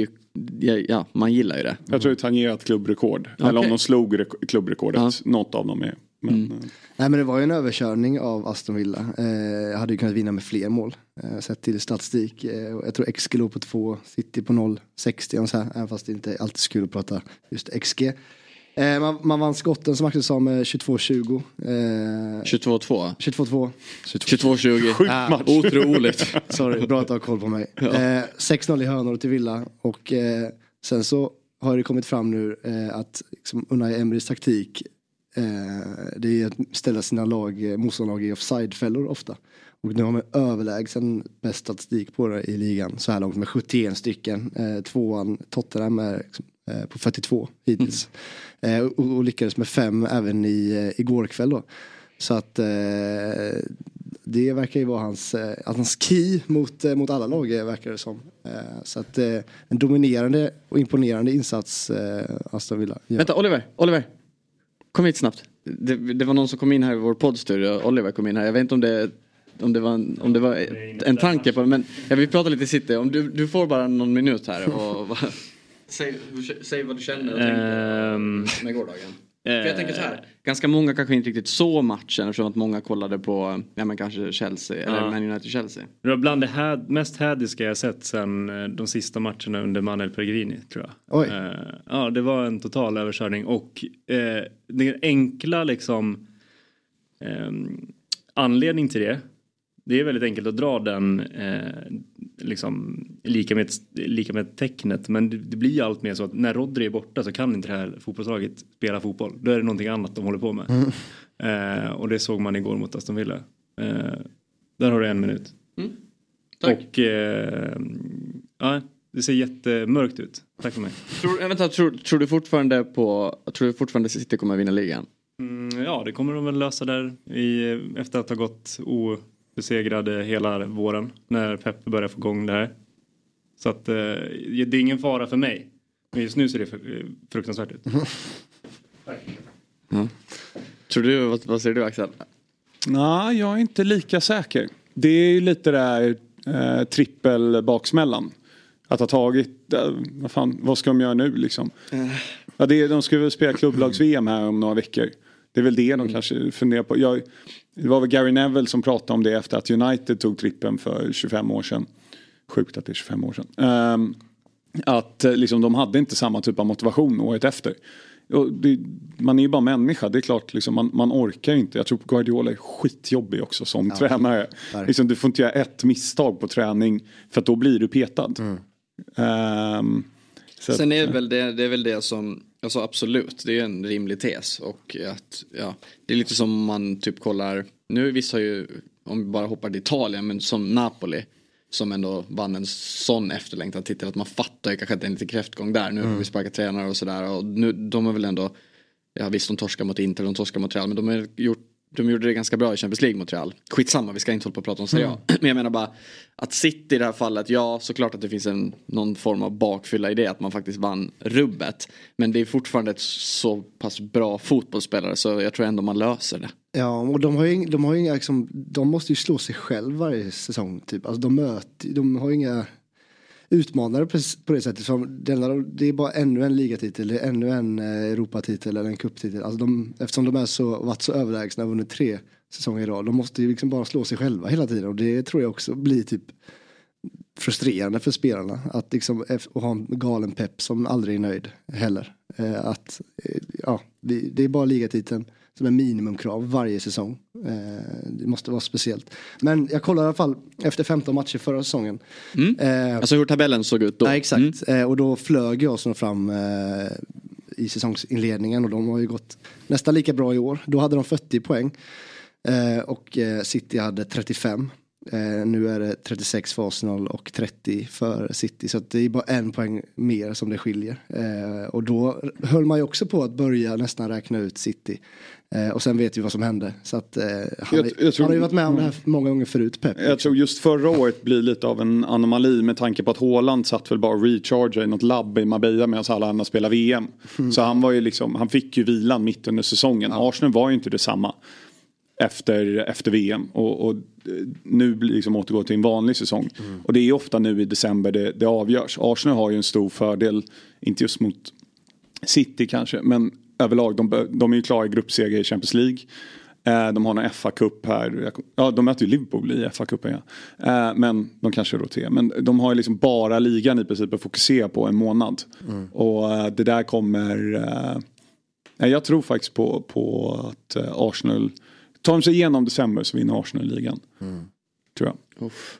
ju, ja, man gillar ju det. Jag tror det tangerat klubbrekord. Eller om de slog rek- klubbrekordet. Ja. Något av dem är. Men, eh, Nej men det var ju en överkörning av Aston Villa. Eh, hade ju kunnat vinna med fler mål. Eh, sett till statistik. Eh, jag tror XG låg på 2, City på 0,60 och så här. Även fast det inte är alltid så kul att prata just XG. Eh, man, man vann skotten som Axel sa med 22-20. Eh, 22-2. 22-2. 22-20. Sjuk Ah, match. Otroligt. Sorry, bra att du har koll på mig. Eh, 6-0 i hörnor till Villa. Och eh, sen så har det kommit fram nu eh, att liksom, Unai Emerys taktik eh, det är att ställa sina lag, eh, motståndarlag i offside-fällor ofta. Och nu har man överlägsen bäst statistik på det i ligan så här långt med 71 stycken. Eh, tvåan Tottenham är liksom, eh, på 42 hittills. Eh, och, och lyckades med fem även i, eh, igår kväll då. Så att eh, det verkar ju vara hans, eh, att hans key mot, eh, mot alla lag eh, verkar det som. Eh, så att eh, en dominerande och imponerande insats eh, Aston Villa. Ja. Vänta, Oliver, Oliver. Kom hit snabbt. Det, det var någon som kom in här i vår poddstudio. Oliver kom in här. Jag vet inte om det, om det var, en, om det var en tanke på det. Men jag vill prata lite City. Om du, du får bara någon minut här. Och, säg, säg vad du känner och tänker Ehm, med gårdagen. För jag tänker så här. Ganska många kanske inte riktigt så matchen eftersom att många kollade på ja, men kanske Chelsea eller Ja. Man United-Chelsea. Det var bland det här, mest hädiska jag sett sen eh, de sista matcherna under Manuel Pellegrini tror jag. Oj. Eh, ja, det var en total överkörning och eh, den enkla liksom ehm, anledning till det. Det är väldigt enkelt att dra den eh, liksom lika med, lika med tecknet men det, det blir allt mer så att när Rodri är borta så kan inte det här fotbollslaget spela fotboll. Då är det någonting annat de håller på med. Eh, och det såg man igår mot Aston Villa. Eh, där har du en minut. Tack. Och eh, ja, det ser jättemörkt ut. Tack för mig. Tror, äh, vänta, tror, tror du fortfarande på, tror du fortfarande City kommer vinna ligan? Mm, ja, det kommer de väl lösa där i, efter att ha gått obesegrade hela våren när Pep börjar få igång det här. Så att eh, det är ingen fara för mig. Men just nu ser det fr- fruktansvärt ut. Tror du, vad, vad säger du Axel? Nej, jag är inte lika säker. Det är ju lite där eh, trippelbaksmällan. Att ha tagit, eh, vad fan, vad ska de göra nu liksom? Ja, det är, de ska väl spela klubblags-VM här om några veckor. Det är väl det de kanske funderar på. Jag, det var väl Gary Neville som pratade om det efter att United tog trippen för 25 år sedan. Sjukt att det är 25 år sedan. Ehm, att eh, liksom, de hade inte samma typ av motivation året efter. Och det, man är ju bara människa, det är klart liksom, man, man orkar inte. Jag tror Guardiola är skitjobbig också som tränare. Liksom, du får inte göra ett misstag på träning för att då blir du petad. Ehm, så Sen att, är det väl det, det är väl det som, alltså absolut, det är en rimlig tes. Och att, ja, det är lite som om man typ kollar, nu vissa har ju, om vi bara hoppar till Italien, men som Napoli. Som ändå vann en sån efterlängtad titel att man fattar ju kanske att det är en liten kräftgång där. Nu har vi sparkat tränare och sådär och nu, de har väl ändå, ja visst de torskar mot Inter, de torskar mot Real men de har gjort de gjorde det ganska bra i Champions League mot Real. Skitsamma, vi ska inte hålla på och prata om Serie A. Men jag menar bara att City i det här fallet, ja såklart att det finns en, någon form av bakfylla i det att man faktiskt vann rubbet. Men det är fortfarande ett så pass bra fotbollsspelare så jag tror ändå man löser det. Ja, och de har ju, de har ju inga, liksom, de måste ju slå sig själv varje säsong. Typ. Alltså, de, möter, de har ju inga utmanare på, det sättet. Som, det, det är bara ännu en ligatitel, det är ännu en eh, Europatitel eller en cuptitel. Alltså de, eftersom de är så, varit så överlägsna och vunnit tre säsonger i rad. De måste ju liksom bara slå sig själva hela tiden. Och det tror jag också blir typ frustrerande för spelarna. Att liksom och ha en galen pepp som aldrig är nöjd heller. Eh, att, eh, ja, det är bara ligatiteln som är minimumkrav varje säsong. Eh, det måste vara speciellt. Men jag kollade i alla fall efter 15 matcher förra säsongen. Eh, Alltså hur tabellen såg ut då. Ja, exakt. Eh, och då flög jag som fram eh, i säsongsinledningen och de har ju gått nästan lika bra i år. Då hade de 40 poäng eh, och eh, City hade 35. Eh, nu är det 36 för Arsenal och 30 för City. Så det är bara en poäng mer som det skiljer. Och då höll man ju också på att börja nästan räkna ut City. Eh, och sen vet vi vad som hände. Så att, eh, han, Jag- jag tror- han har ju varit med om det här många gånger förut, Pep. Jag tror just förra året blir lite av en anomali med tanke på att Haaland satt väl bara och rechargade i något labb i Marbella medan alla andra spelar VM. Så han var ju liksom, han fick ju vilan mitt under säsongen. Arsenal var ju inte detsamma efter, efter VM. Och, och eh, nu liksom återgå till en vanlig säsong. Och det är ofta nu i december det, det avgörs. Arsenal har ju en stor fördel, inte just mot City kanske, men överlag. De, de är ju klara i gruppseger i Champions League. Eh, De har en FA-cup här. Ja, de möter ju Liverpool i FA-cupen. Ja. Eh, Men de kanske roterar. Men de har ju liksom bara ligan i princip att fokusera på en månad. Och eh, det där kommer... Jag tror faktiskt på, på att Arsenal... Tar de sig igenom december så vinner Arsenal ligan. Tror jag. Uff.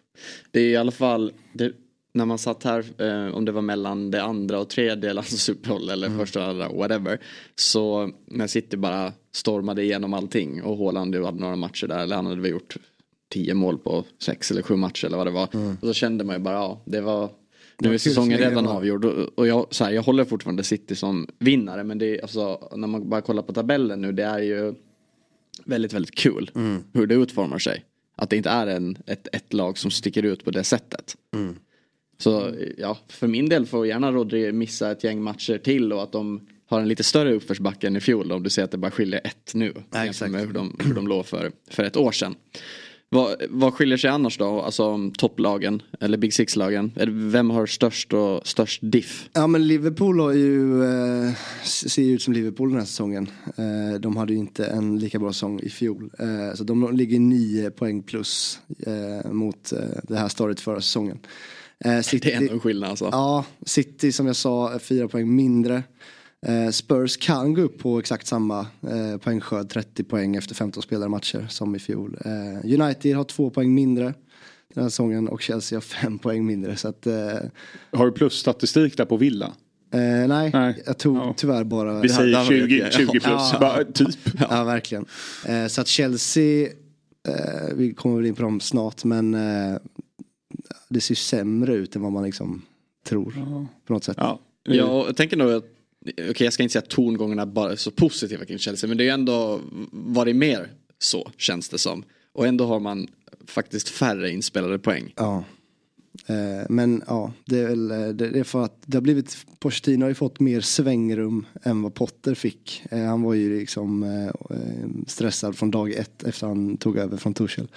Det är i alla fall, det, när man satt här, eh, om det var mellan det andra och tredje landslagsuppehåll eller första och andra, whatever. Så när City bara stormade igenom allting och Haaland ju hade några matcher där, eller han hade väl gjort tio mål på sex eller sju matcher eller vad det var. Och så kände man ju bara, ja, det var nu är säsongen redan avgjord och, jag, så här, jag håller fortfarande City som vinnare men det är alltså när man bara kollar på tabellen nu det är ju väldigt väldigt kul hur det utformar sig. Att det inte är en, ett, ett lag som sticker ut på det sättet. Så ja, för min del får gärna Rodri missa ett gäng matcher till och att de har en lite större uppförsbacke än i fjol om du ser att det bara skiljer ett nu. Ja, exakt. med hur de, hur de låg för, för ett år sedan. Vad, vad skiljer sig annars då? Alltså topplagen eller Big Six-lagen? Vem har störst och störst diff? Ja men Liverpool har ju, eh, ser ju ut som Liverpool den här säsongen. Eh, de hade ju inte en lika bra säsong i fjol. Eh, så de ligger nio poäng plus eh, mot eh, det här stadiet förra säsongen. Eh, City, Det är ändå en skillnad alltså. Ja, City som jag sa är fyra poäng mindre. Eh, Spurs kan gå upp på exakt samma eh, poängskörd, 30 poäng efter 15 spelade matcher som i fjol. Eh, United har två poäng mindre den här säsongen och Chelsea har fem poäng mindre. Så att, eh, Har du plusstatistik där på Villa? Eh, nej, Nej. jag tog Ja. tyvär bara... Vi säger har vi 20, det. 20 plus. Ja. Bara, typ. Ja, verkligen. Eh, så att Chelsea, eh, vi kommer väl in på dem snart, men eh, det ser sämre ut än vad man liksom tror på något sätt. Ja. Ja, jag tänker nog att Okej jag ska inte säga att tongångarna bara är så positiva kring Chelsea men det är ju ändå varit mer så känns det som. Och ändå har man faktiskt färre inspelade poäng. Ja. Eh, men ja, det är väl eh, det är för att det har blivit, Pochettino har ju fått mer svängrum än vad Potter fick. Eh, han var ju liksom eh, eh, stressad från dag ett efter han tog över från Tuchel.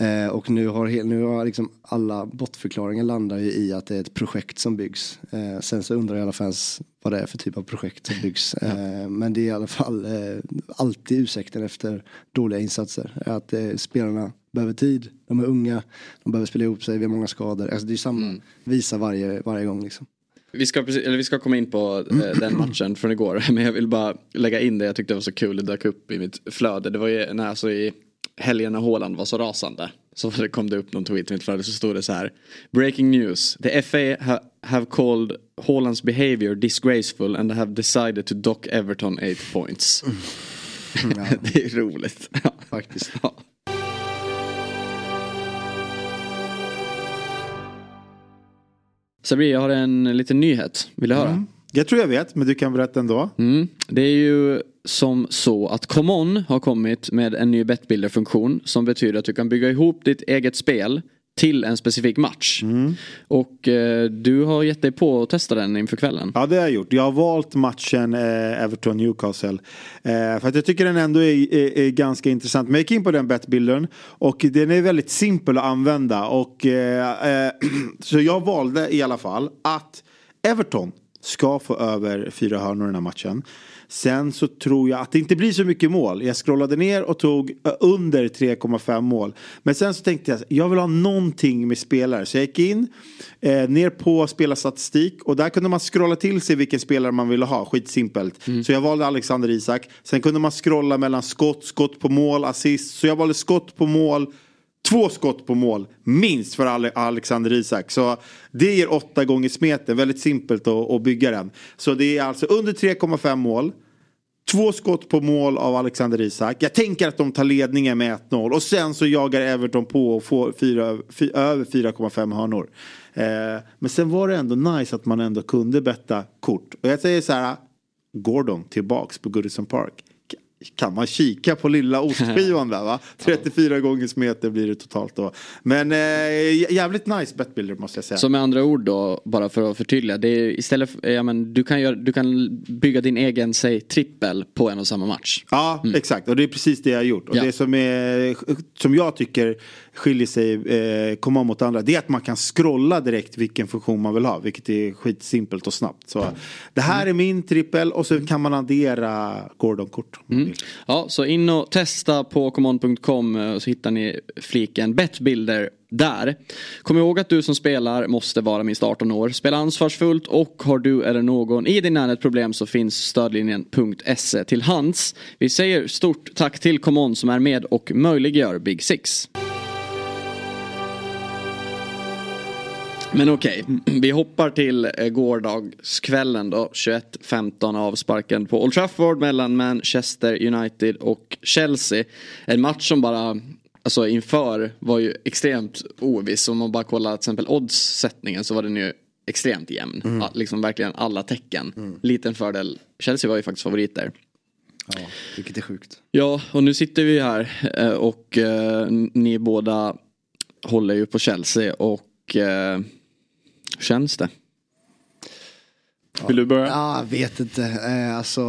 Eh, och nu har, nu har liksom alla bortförklaringar landar ju i att det är ett projekt som byggs. Eh, sen så undrar ju alla fans vad det är för typ av projekt som byggs. Eh, men det är i alla fall eh, alltid ursäkten efter dåliga insatser. Att eh, spelarna behöver tid, de är unga, de behöver spela ihop sig, vi har många skador. Alltså det är samma, visa varje, varje gång liksom. Vi ska, precis, eller vi ska komma in på eh, den matchen från igår. Men jag vill bara lägga in det. Jag tyckte det var så kul. Det dök upp i mitt flöde. Det var ju när alltså i helgen när Haaland var så rasande. Så det kom det upp någon tweet i mitt flöde så stod det så här. Breaking news. The FA ha, have called Haalands behavior disgraceful and have decided to dock Everton 8 points. det är roligt. Ja. Faktiskt. Ja. Sabri, jag har en liten nyhet. Vill du höra? Jag tror jag vet, men du kan berätta ändå. Mm. Det är ju som så att Common har kommit med en ny betbuilder-funktion som betyder att du kan bygga ihop ditt eget spel till en specifik match. Och eh, du har gett dig på att testa den inför kvällen. Ja det har jag gjort. Jag har valt matchen eh, Everton-Newcastle. Eh, för att jag tycker den ändå är, är, är ganska intressant. Men jag gick in på den bettbilden och den är väldigt simpel att använda. Och, eh, eh, så jag valde i alla fall att Everton ska få över fyra hörnor i den här matchen. Sen så tror jag att det inte blir så mycket mål. Jag scrollade ner och tog under 3,5 mål. Men sen så tänkte jag, jag vill ha någonting med spelare. Så jag gick in, eh, ner på spelarstatistik och där kunde man scrolla till sig vilken spelare man ville ha. Skitsimpelt. Så jag valde Alexander Isak. Sen kunde man scrolla mellan skott, skott på mål, assist. Så jag valde skott på mål. Två skott på mål, minst för Alexander Isak. Så det ger åtta gånger smeten, väldigt simpelt att, att bygga den. Så det är alltså under 3,5 mål. Två skott på mål av Alexander Isak. Jag tänker att de tar ledningen med 1-0. Och sen så jagar Everton på och får fyra, fy, över 4,5 hörnor. Eh, men sen var det ändå nice att man ändå kunde betta kort. Och jag säger så här. Gordon tillbaks på Goodison Park. Kan man kika på lilla ostskivan där va? 34 gånger smeten blir det totalt då. Men eh, jävligt nice betbuilder måste jag säga. Så med andra ord då, bara för att förtydliga. Det är istället för, ja, men, du, kan göra, du kan bygga din egen, säg trippel på en och samma match. Ja, exakt. Och det är precis det jag har gjort. Och Ja. det som, är, som jag tycker skiljer sig, eh, komma mot andra, det är att man kan scrolla direkt vilken funktion man vill ha. Vilket är skitsimpelt och snabbt. Så det här är min trippel och så kan man addera Gordon-kort. vill. Ja, så in och testa på command.com eh, så hittar ni fliken betbilder där. Kom ihåg att du som spelar måste vara minst 18 år. Spela ansvarsfullt och har du eller någon i din närhet problem så finns stödlinjen.se till hands. Vi säger stort tack till Common som är med och möjliggör Big Six. Men okej, vi hoppar till eh, gårdagskvällen då, 21-15 avsparken på Old Trafford mellan Manchester United och Chelsea. En match som bara, alltså inför var ju extremt oviss. Om man bara kollar till exempel oddssättningen så var den ju extremt jämn. Ja, liksom verkligen alla tecken. Liten fördel, Chelsea var ju faktiskt favoriter. Ja, vilket är sjukt. Ja, och nu sitter vi här eh, och eh, ni båda håller ju på Chelsea och hur känns det? Vill du börja? Ja, jag vet inte. Eh, alltså,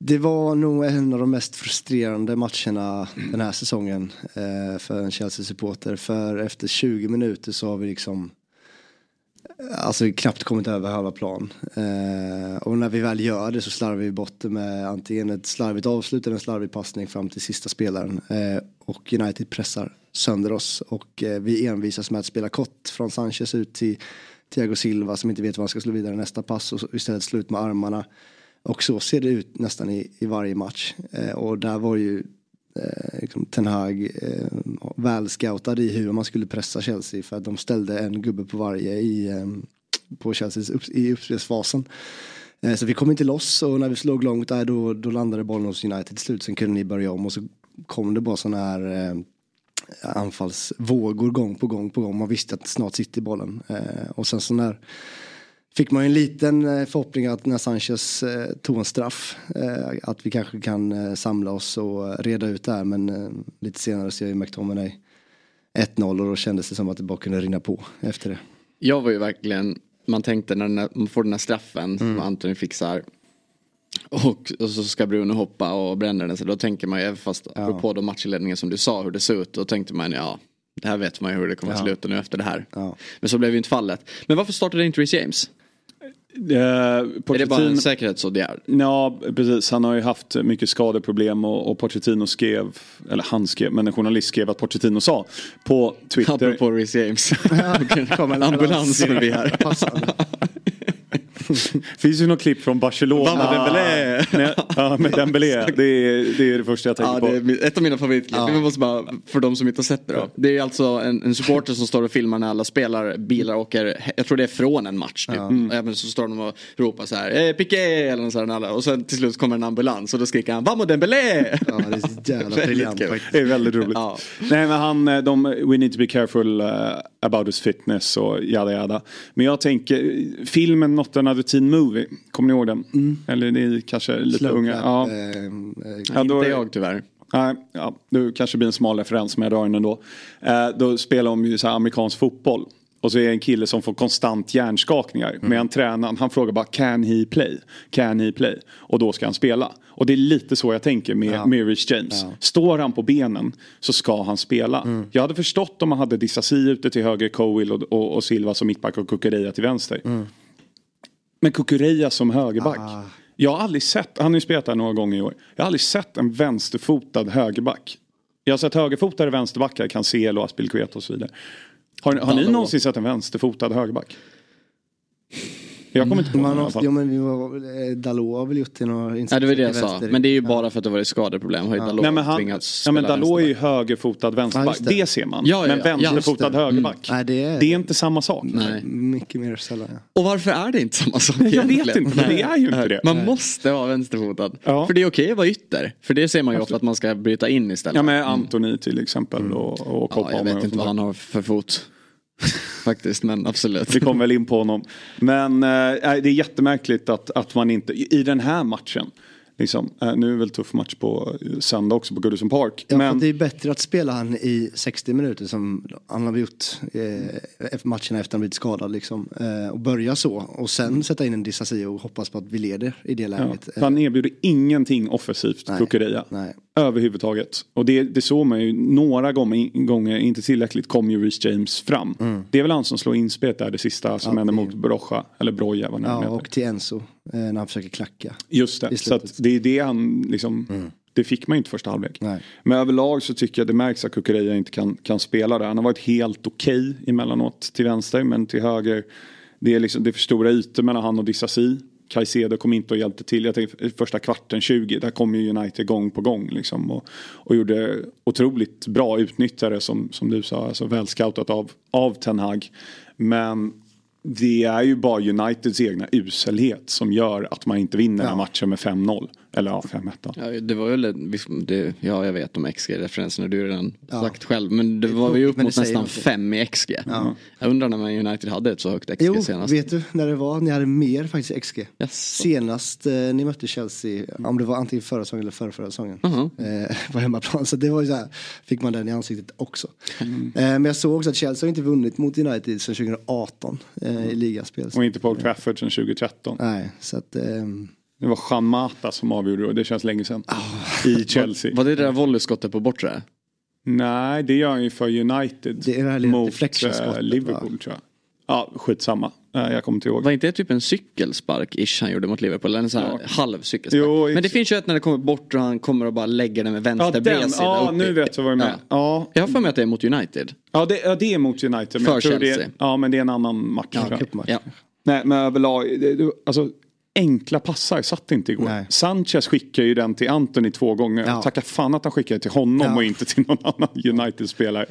det var nog en av de mest frustrerande matcherna den här säsongen eh, för en Chelsea-supporter. För efter 20 minuter så har vi liksom Alltså knappt kommit över halva plan. Eh, och när vi väl gör det så slarvar vi bort det med antingen ett slarvigt avslut eller en slarvig passning fram till sista spelaren. Och United pressar sönder oss och eh, vi envisas med att spela kort från Sanchez ut till Thiago Silva som inte vet vad han ska slå vidare nästa pass och istället slå ut med armarna. Och så ser det ut nästan i, i varje match. Eh, och där var ju eh, liksom Ten Hag eh, väl scoutad i hur man skulle pressa Chelsea för att de ställde en gubbe på varje i, eh, på Chelseas upp, i uppspelsfasen. Eh, så vi kom inte loss och när vi slog långt där då, då landade bollen hos United till slut. Sen kunde ni börja om och så kom det bara sådana här eh, anfallsvågor gång på gång på gång. Man visste att snart sitter bollen. Eh, och sen så när fick man ju en liten eh, förhoppning att när Sanchez eh, tog en straff att vi kanske kan samla oss och reda ut det här men lite senare ser ju McTominay 1-0 och då kändes det som att det bara kunde rinna på efter det. Jag var ju verkligen, man tänkte när man får den här straffen Mm. som Antoni fixar. Och, och så ska Bruno hoppa och bränner den. Så då tänker man ju, fast apropå då matchledningen som du sa hur det såg ut. Då tänkte man ja, det här vet man ju hur det kommer att Ja. sluta nu efter det här. Ja. Men så blev ju inte fallet. Men varför startade inte Reece James? Eh, Är det bara en säkerhetsåtgärd? Ja, precis. Han har ju haft mycket skadeproblem och, och Pochettino skrev, eller han skrev, men en journalist skrev att Pochettino sa på Twitter. Apropå Reece James. Kommer en ambulans förbi här. Finns ju något klipp från Barcelona. Vamos Dembélé. Med, ja, med Dembélé. Det är, det är det första jag tänker Ja, på. det är ett av mina favoritklipp. Ja. Jag måste bara, för de som inte har sett det då. Det är alltså en, en supporter som står och filmar när alla spelar bilar åker, jag tror det är från en match typ. Mm. Även så står de och ropar så här, eh, Piqué eller något sånt där. Och sen till slut kommer en ambulans och då skriker han, Vamos Dembélé! Ja, det är så jävla briljant faktiskt. Det är väldigt roligt. Ja. Nej men han, eh, de, we need to be careful uh, about his fitness och jada jada. Men jag tänker, filmen Not another teen movie, kommer ni ihåg den? Eller ni kanske är lite Slow unga? Ja. eh, eh, Ja, inte jag tyvärr. Nej, ja, det kanske blir en smal referens men jag drar den ändå. Eh, då spelar de ju så här amerikansk fotboll. Och så är det en kille som får konstant hjärnskakningar. Men han tränaren, han frågar bara can he play? Can he play? Och då ska han spela. Och det är lite så jag tänker med, Ja. med Rich James. Står han på benen så ska han spela. Jag hade förstått om man hade Disasi ute till höger, Cowell och, och, och Silva som mittback och Kukureya till vänster. Men Kukureya som högerback. Jag har aldrig sett, han har ju spelat där några gånger i år. Jag har aldrig sett en vänsterfotad högerback. Jag har sett högerfotade vänsterbackar, Cancelo, Aspilicueta och så vidare. Har, har ni någonsin sett en vänsterfotad högerback? Jag kommer inte på någon Man i alla fall. men vi var, eh, Dalot har väl gjort det några Ja det var det jag sa. Men det är ju Ja. bara för att det var ett skadeproblem. Har ju Dalot Nej men, han, tvingats ja, men Dalot är ju vänsterback. högerfotad vänsterback. Ja, det. det. ser man. Ja, ja, men ja. Ja, vänsterfotad det. högerback. Nej, det är- det är inte samma sak. Nej. Mycket mer sällan ja. Och varför är det inte samma sak Jag vet inte, men det är ju inte det. Man måste vara vänsterfotad. Ja. För det är okej att vara ytter. För det ser man ju ofta att man ska bryta in istället. Ja med Antoni till exempel och, och Cole Ja, jag vet och inte sånt vad han har för fot. Faktiskt, men absolut. Vi kom väl in på honom. Men eh, det är jättemärkligt att, att man inte, i den här matchen, liksom, eh, nu är det väl tuff match på eh, söndag också på Goodison Park. Ja, men det är bättre att spela han i 60 minuter som han har gjort eh, efter matcherna efter han blivit skadad liksom. Eh, och börja så och sen sätta in en Disasi och hoppas på att vi leder i det ja, läget. för han erbjuder ingenting offensivt, Nej. Kukureya. Överhuvudtaget. Och det, det såg man ju några gånger, gånger inte tillräckligt, kom ju Reece James fram. Det är väl han som slår inspelet där, det sista som Ja, hände mot Brocha, eller Broja vad Ja, och till Enzo eh, när han försöker klacka. Just det, så att det är det han liksom, det fick man ju inte första halvlek. Nej. Men överlag så tycker jag det märks att Kukureya inte kan, kan spela där. Han har varit helt okej emellanåt till vänster men till höger. Det är, liksom, det är för stora ytor mellan han och Disasi. Caicedo kom inte och hjälpte till. Jag tänkte första kvarten 20 där kom ju United gång på gång liksom. Och, och gjorde otroligt bra utnyttjare som, som du sa. Alltså välscoutat av, av Ten Hag. Men det är ju bara Uniteds egna uselhet som gör att man inte vinner den här matchen med 5-0. Eller ja, 5-1 då. Ja, det var ju, visst- det, ja jag vet om XG-referenserna, du har redan sagt själv. Men det var ju upp mot nästan någonting. fem i XG. Jag undrar när man United hade ett så högt XG Jo, senast. vet du när det var? Ni hade mer faktiskt XG. Yes. Senast eh, ni mötte Chelsea, om det var antingen förra säsongen eller förra, förra säsongen. Mhm. Eh, på hemmaplan. Så det var ju så här, fick man den i ansiktet också. Mm. Eh, men jag såg också att Chelsea har inte vunnit mot United sedan 2018 eh, i ligaspel. Och inte på Old Trafford sedan 2013. Nej, så att... ehm, Det var Jean Mata som avgjorde och det känns länge sedan. I Chelsea. Var det det där volleyskottet på bortre? Nej, det gör han ju för United. Det är det här lilla mot eh, Liverpool va? tror jag. Ja, skitsamma. Eh, jag kommer inte ihåg. Var inte det typ en cykelspark-ish han gjorde mot Liverpool? Eller en sån här Ja. halv cykelspark? Jo, Men det finns ju ett när det kommer bort och han kommer och bara lägger den med Ja, vänster den. bredsida Ja, nu vet jag vad du menar. Ja. Jag har för mig att det är mot United. Ja, det, ja, det är mot United. Men För Chelsea. är, ja, men det är en annan match. ja, tror jag. cupmatch. Ja. Nej, men överlag. Det, det, alltså, enkla passar satt inte igår. Nej. Sanchez skickar ju den till Anthony två gånger. Ja. Tacka fan att han skickade till honom Ja. och inte till någon annan United-spelare.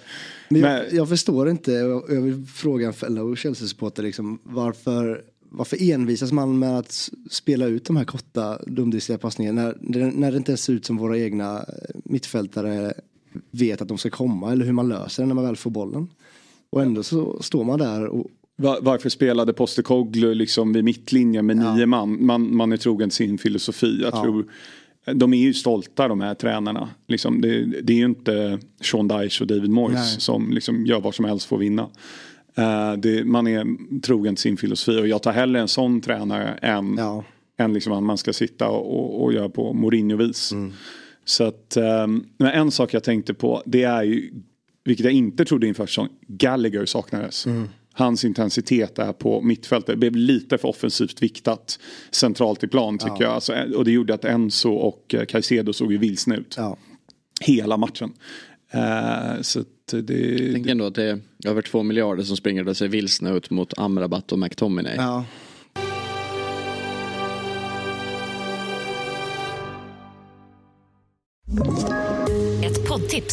Men Men- jag, jag förstår inte, jag vill fråga en fellow Chelsea-supporter liksom, varför, varför envisas man med att spela ut de här korta dumdristiga passningarna när, det- när det inte ens ser ut som våra egna eh, mittfältare vet att de ska komma eller hur man löser det när man väl får bollen. Och ändå så står man där och Va- Varför spelade Postecoglou liksom vid mittlinjen med nio man? man? Man är trogen sin filosofi. Jag Ja. tror de är ju stolta de här tränarna. Liksom, det, det är ju inte Sean Dyche och David Moyes Nej. som liksom gör vad som helst för att vinna. Eh, det, man är trogen till sin filosofi och jag tar hellre en sån tränare än, Ja. än liksom att man ska sitta och, och, göra på Mourinho-vis. Så att, ehm, men en sak jag tänkte på det är ju, vilket jag inte trodde inför säsongen, Gallagher saknades. Hans intensitet är på mittfältet det blev lite för offensivt viktat centralt i plan tycker jag. Alltså, och det gjorde att Enzo och eh, Caicedo såg ju vilsna ut. Ja. Hela matchen. Eh, så att det... Jag tänker ändå att det är över två miljarder som springer och ser vilsna ut mot Amrabat och McTominay. Ja.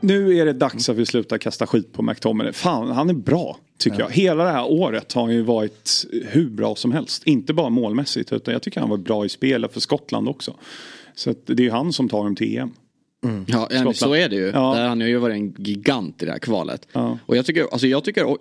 Nu är det dags att vi slutar kasta skit på McTominay. Fan, han är bra tycker jag. Hela det här året har han ju varit hur bra som helst. Inte bara målmässigt utan jag tycker han var bra i spelet för Skottland också. Så det är ju han som tar dem till EM. Ja, ja, Skottland. så är det ju. Ja. Där han har ju varit en gigant i det här kvalet. Ja. Och jag tycker, alltså jag tycker,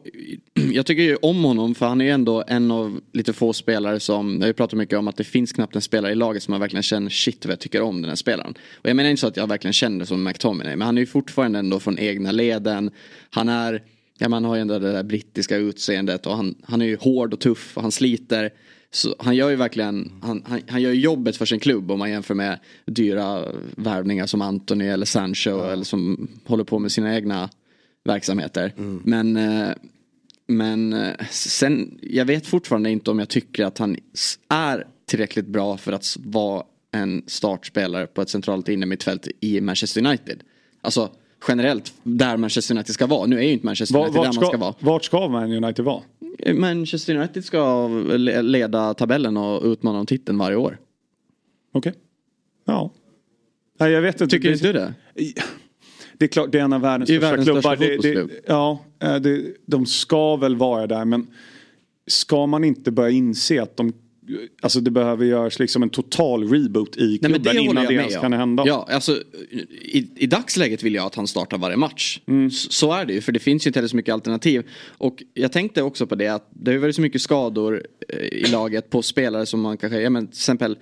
jag tycker ju om honom för han är ju ändå en av lite få spelare som, jag har ju pratat mycket om att det finns knappt en spelare i laget som man verkligen känner shit vad jag tycker om den här spelaren. Och jag menar inte så att jag verkligen känner som McTominay men han är ju fortfarande ändå från egna leden. Han är, ja man har ju ändå det där brittiska utseendet och han, han är ju hård och tuff och han sliter. Så han gör ju verkligen, han, han, han gör jobbet för sin klubb om man jämför med dyra värvningar som Anthony eller Sancho eller som håller på med sina egna verksamheter. Men, eh, men eh, sen, jag vet fortfarande inte om jag tycker att han är tillräckligt bra för att vara en startspelare på ett centralt innermittfält i Manchester United. Alltså generellt där Manchester United ska vara. Nu är ju inte Manchester United där vart, man ska ska, vara. vart ska Man United vara? Manchester United ska le- leda tabellen och utmana om titeln varje år. Okej. Ja. Nej, jag vet inte. Tycker inte du det? Det är klart, det är en av världens största världens klubbar. största Det, det, ja, eh, det, de ska väl vara där men ska man inte börja inse att de Alltså det behöver göras liksom en total reboot i Nej, klubben det innan det ens kan hända. Ja, alltså, i, I dagsläget vill jag att han startar varje match. Mm. S- Så är det ju, för det finns ju inte heller så mycket alternativ. Och jag tänkte också på det att det har varit så mycket skador eh, i laget på spelare som man kanske, ja men till exempel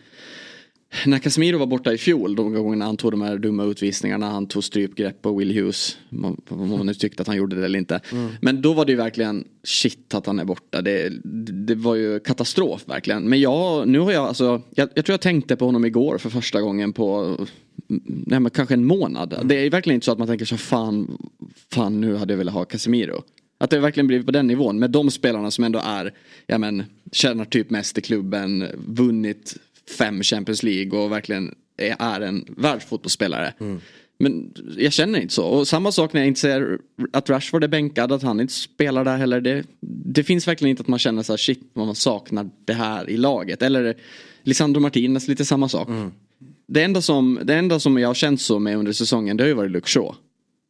när Casemiro var borta i fjol, de gångerna han tog de här dumma utvisningarna, han tog strypgrepp på Will Hughes. Om man nu tyckte att han gjorde det eller inte. Men då var det ju verkligen shit att han är borta. Det, det var ju katastrof verkligen. Men jag, nu har jag alltså, jag, jag tror jag tänkte på honom igår för första gången på nej, men kanske en månad. Det är verkligen inte så att man tänker så fan, fan nu hade jag velat ha Casemiro. Att det verkligen blivit på den nivån med de spelarna som ändå är, ja men, tjänar typ mest i klubben, vunnit fem Champions League och verkligen är, en världsfotbollsspelare. Men jag känner inte så. Och samma sak när jag inte säger att Rashford är bänkad, att han inte spelar där heller. Det, det finns verkligen inte att man känner så här shit, man saknar det här i laget. Eller Lisandro Martinez, lite samma sak. Det, enda som, det enda som jag har känt så med under säsongen, det har ju varit Luke Shaw.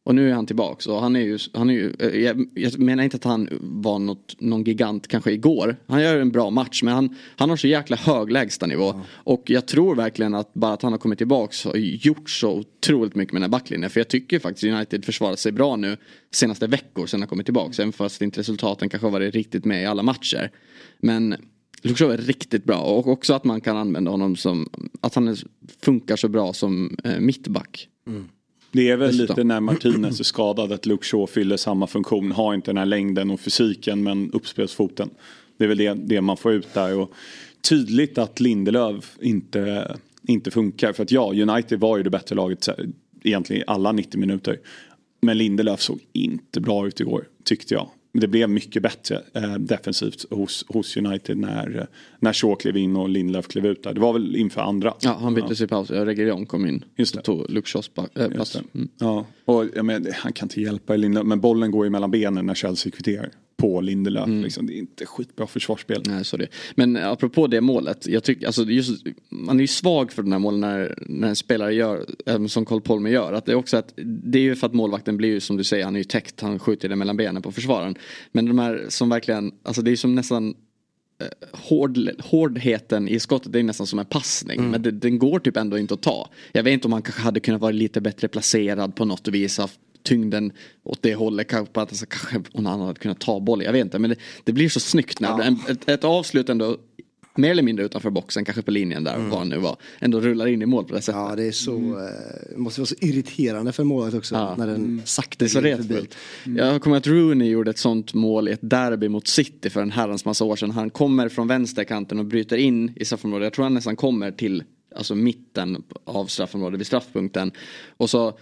Och nu är han tillbaks och han är ju, han är ju eh, jag, jag menar inte att han var något, någon gigant kanske igår. Han gör en bra match men han, han har så jäkla hög lägstanivå. Och jag tror verkligen att bara att han har kommit tillbaks har gjort så otroligt mycket med den här backlinjen. För jag tycker faktiskt United försvarar sig bra nu senaste veckor sedan han kommit tillbaks. Även fast inte resultaten kanske har varit riktigt med i alla matcher. Men Shaw är riktigt bra och också att man kan använda honom som, att han funkar så bra som eh, mittback. Det är väl Dessutom. lite när Martinez är skadad att Luke Shaw fyller samma funktion. Har inte den här längden och fysiken men uppspelsfoten. Det är väl det, det man får ut där. Och tydligt att Lindelöf inte, inte funkar. För att ja, United var ju det bättre laget egentligen i alla 90 minuter. Men Lindelöf såg inte bra ut igår tyckte jag. Det blev mycket bättre eh, defensivt hos, hos United när, eh, när Shaw klev in och Lindelöf klev ut där. Det var väl inför andra. Ja, han byttes i paus. Reguilon kom in. Just det. Och tog Luke Shaws äh. Mm. Ja, och jag men, han kan inte hjälpa Lindelöf, men bollen går ju mellan benen när Chelsea kvitterar. På Lindelöf. Liksom. Det är inte skitbra försvarsspel. Nej, så det. Men apropå det målet. Jag tycker, alltså, just, man är ju svag för den här målen när, när en spelare gör, även som Cole Palmer gör. Att det, är också att, det är ju för att målvakten blir ju som du säger, han är ju täckt, han skjuter det mellan benen på försvararen. Men de här som verkligen, alltså det är som nästan eh, Hård, hårdheten i skottet det är nästan som en passning. Men det, den går typ ändå inte att ta. Jag vet inte om han kanske hade kunnat vara lite bättre placerad på något vis. Haft tyngden åt det hållet. Kanske, att, alltså, kanske om han hade kunnat ta bollen. Jag vet inte. Men det, det blir så snyggt när en, ett, ett avslut ändå mer eller mindre utanför boxen, kanske på linjen där, vad han nu var, ändå rullar in i mål på det sättet. Ja, det är så, eh, det måste vara så irriterande för målvakt också Ja. när den sakta Det är så glider förbi. retfullt. Jag kommer att Rooney gjorde ett sånt mål i ett derby mot City för en herrans massa år sedan. Han kommer från vänsterkanten och bryter in i straffområdet. Jag tror han nästan kommer till alltså mitten av straffområdet vid straffpunkten. Och så eh,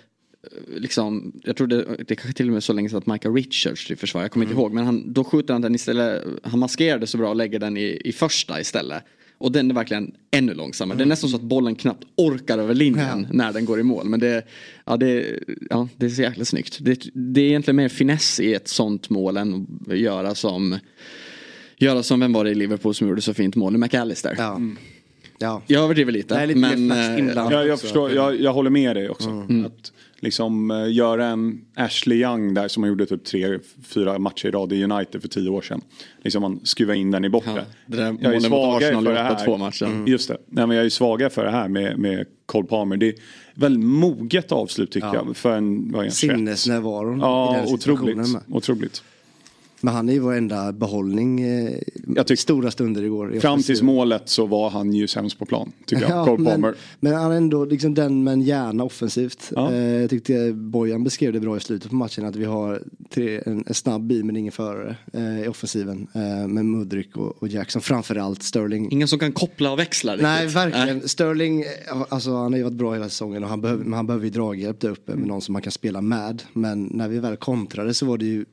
liksom, jag tror det, det kanske till och med så länge sedan att Michael Richards i försvar, jag kommer inte ihåg. Men han, då skjuter han den istället, han maskerar det så bra och lägger den i, i första istället. Och den är verkligen ännu långsammare. Det är nästan så att bollen knappt orkar över linjen när den går i mål. Men det, ja, det, ja, det är så jäkla snyggt. Det, det är egentligen mer finess i ett sånt mål än att göra som Göra som, vem var det i Liverpool som gjorde så fint mål? McAllister. Ja. Ja. Jag överdriver lite. Det är lite mer men, fast inblandat. Ja, jag, förstår, jag, jag håller med dig också. Att liksom uh, göra en Ashley Young där som han gjorde typ tre, fyra matcher i rad i United för tio år sedan. Liksom man skruvar in den i bortre. Ja, jag är svagare för det här. två matcher. Mm. Just det. Nej, men jag är svagare för det här med, med Cole Palmer. Det är väldigt moget avslut tycker jag. För en, vad är han, 21? Sinnesnärvaron i Ja, den situationen otroligt. otroligt. Men han är ju vår enda behållning eh, Jag tycker- stora stunder igår. i Fram tills målet så var han ju sämst på plan. Tycker jag. Ja, Cole men, Palmer. men han är ändå liksom den med en hjärna offensivt. Ja. Eh, jag tyckte Bojan beskrev det bra i slutet på matchen att vi har tre, en, en snabb bil men ingen förare eh, i offensiven. Eh, med Mudryk och, och Jackson framförallt Sterling. Ingen som kan koppla och växla riktigt. Nej, verkligen. Sterling, eh, alltså, han har ju varit bra hela säsongen och han behöver, men han behöver ju draghjälp där uppe med någon som man kan spela med. Men när vi väl kontrade så var det ju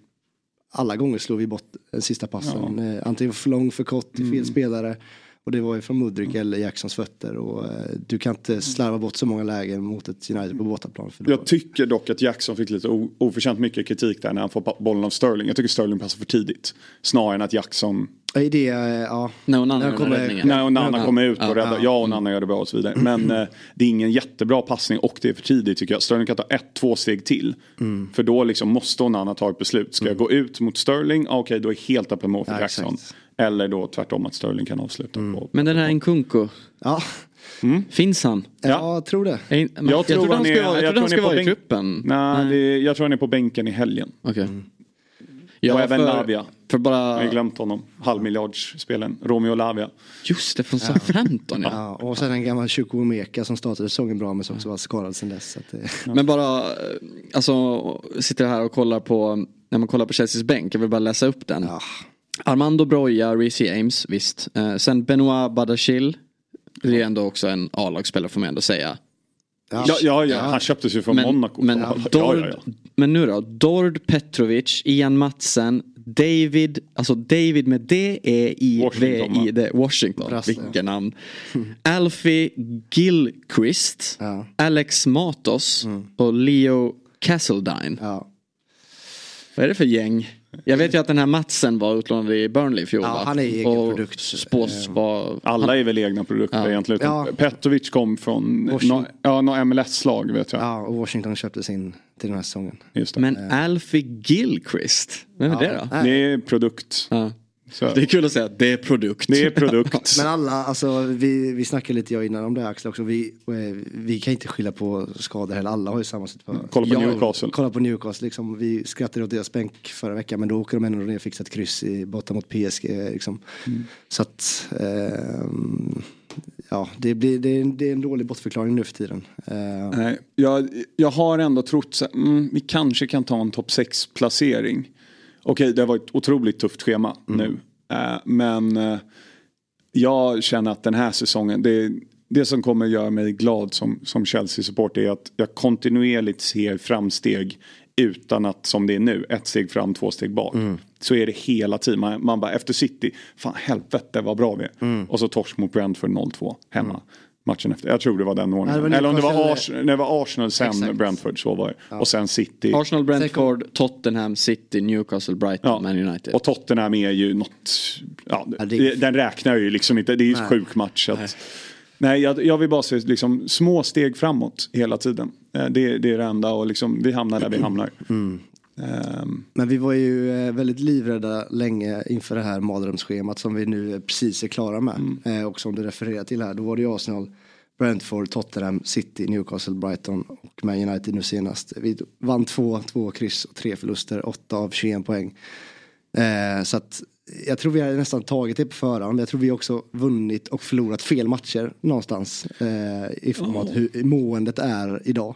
alla gånger slog vi bort den sista passen. Eh, antingen för lång, för kort, till fel spelare. Och det var ju från Mudryk eller Jacksons fötter. Och, eh, du kan inte slarva bort så många lägen mot ett United på bortaplan. För då, Jag tycker dock att Jackson fick lite oförtjänt mycket kritik där när han får bollen av Sterling. Jag tycker Sterling passar för tidigt. Snarare än att Jackson, I det, eh, ja. När någon annan Jag gör kommer- när Ja. kommer ut och räddar. Ja, och Nanna gör det bra och så vidare. Men eh, det är ingen jättebra passning och det är för tidigt tycker jag. Sterling kan ta ett, två steg till. För då liksom måste Onana ta ett beslut. Ska jag gå ut mot Sterling? Ah, Okej, då är helt öppen mål för Ja, Jackson. exakt. Eller då tvärtom att Sterling kan avsluta. på- Men den här Nkunku, Ja, finns han? ja. Ja. jag tror det. Jag, jag, jag trodde han skulle, vara- jag trodde han skulle vara i truppen. Nej, det, jag tror han är på bänken i helgen. Okej. Ja, och även för, Lavia. För Jag har bara, glömt honom. Halvmiljardsspelen. Romeo Lavia. just det, från Southampton ja. Ja, och sen en gammal Chukwuemeka som startade säsongen bra men som också var skadad sen dess. Det, Men bara, eh, alltså, sitter här och kollar på, när man kollar på Chelseas bänk, jag vill bara läsa upp den. ja. Armando Broja, Reece James, visst. Eh, sen Benoit Badachil, det är ändå också en A-lagsspelare får man ändå säga. Ja, ja, ja. han köptes ju från Men, Monaco. men, ja, Dord, ja, ja. men nu då, Dord Petrovic, Ian Matsen, David, alltså David med D-E-I-V-I, D, Washington, vilket namn. Alfie Gilchrist, Ja. Alex Matos och Leo Castledine. Ja. Vad är det för gäng? Jag vet ju att den här Matsen var utlånad i Burnley i fjol Ja, va? han är egen och produkt. Spås vara... Alla är väl egna produkter Ja. egentligen. Ja. Petrovic kom från Washington. no, ja, något MLS-lag vet jag. ja, och Washington köptes in till den här säsongen. Just det. Men Alfie Gilchrist, vem är det då? Det är produkt. Så. Det är kul att säga att det är produkt. Det är produkt. Men alla, alltså vi, vi snackade lite jag innan om det här Axel också. Vi, eh, vi kan inte skylla på skador heller. Alla har ju samma situation. Kolla på Ja, Newcastle. Kolla på Newcastle. Liksom, vi skrattade åt deras bänk förra veckan men då åker de ändå ner och fixar ett kryss i, borta mot PSG. Liksom. Mm. Så att ehm, ja, det, blir, det, är, en- det är en dålig bortförklaring nu för tiden. Eh, Nej, jag, jag har ändå trott så, mm, vi kanske kan ta en topp 6 placering. Okej, det var ett otroligt tufft schema nu. Eh, men eh, jag känner att den här säsongen, det, det som kommer göra mig glad som, som Chelsea-support är att jag kontinuerligt ser framsteg utan att som det är nu, ett steg fram, två steg bak. Så är det hela tiden. Man, man bara efter City, fan helvete vad bra vi är. Och så torsk mot Brentford 0-2 hemma. Matchen efter. Jag tror det var den Ja, det ordningen. var Eller om det var, nej, det var Arsenal sen Exakt. Brentford, så var det. Och sen City. Arsenal, Brentford, Tottenham, City, Newcastle, Brighton, Ja. Man United. Och Tottenham är ju något, ja, Ja, det- den räknar ju liksom inte, det är ju en Nej. sjuk match. Att, nej, jag, jag vill bara se liksom, små steg framåt hela tiden. Eh, Det, det är det enda och liksom, vi hamnar där vi hamnar. Mm. Ehm, Men vi var ju eh, väldigt livrädda länge inför det här mardrömsschemat som vi nu precis är klara med. Eh, Och som du refererar till här, då var det ju Arsenal, Brentford, Tottenham, City, Newcastle, Brighton och Man United nu senast. Vi vann två, två kryss och tre förluster, åtta av 21 poäng. Eh, Så att jag tror vi har nästan tagit det på förhand. Jag tror vi också vunnit och förlorat fel matcher någonstans. eh, I form av hur måendet är idag.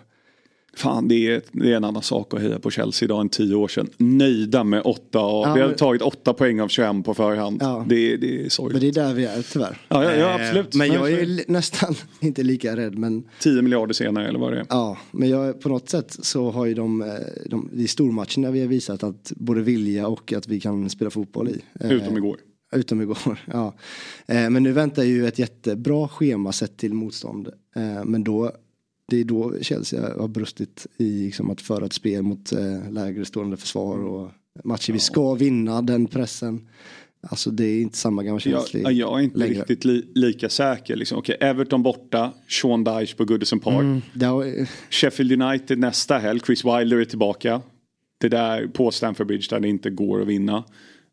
Fan, det är, det är en annan sak att heja på Chelsea idag än tio år sedan. Nöjda med åtta av, Ja, vi har men- tagit åtta poäng av 21 på förhand. Ja. Det, det är Men sorgligt. det är där vi är tyvärr. Ja, ja, ja, Eh, absolut. Men Men jag är nästan inte lika rädd. Men 10 miljarder senare eller vad det är. ja, men jag, på något sätt så har ju de, eh, de i stormatcherna vi har visat att både vilja och att vi kan spela fotboll i. Eh, Utom igår. Utom igår, ja. Eh, Men nu väntar ju ett jättebra schema sett till motstånd. Eh, Men då, det är då Chelsea har brustit i liksom att föra ett spel mot eh, lägre stående försvar och matcher vi ska vinna, den pressen. Alltså det är inte samma gamla Jag, Chelsea ja, jag är inte längre. riktigt li, lika säker. Liksom. Okej, Everton borta, Sean Dyche på Goodison Park. Mm, har, Sheffield United nästa helg, Chris Wilder är tillbaka. Det där på Stamford Bridge där det inte går att vinna.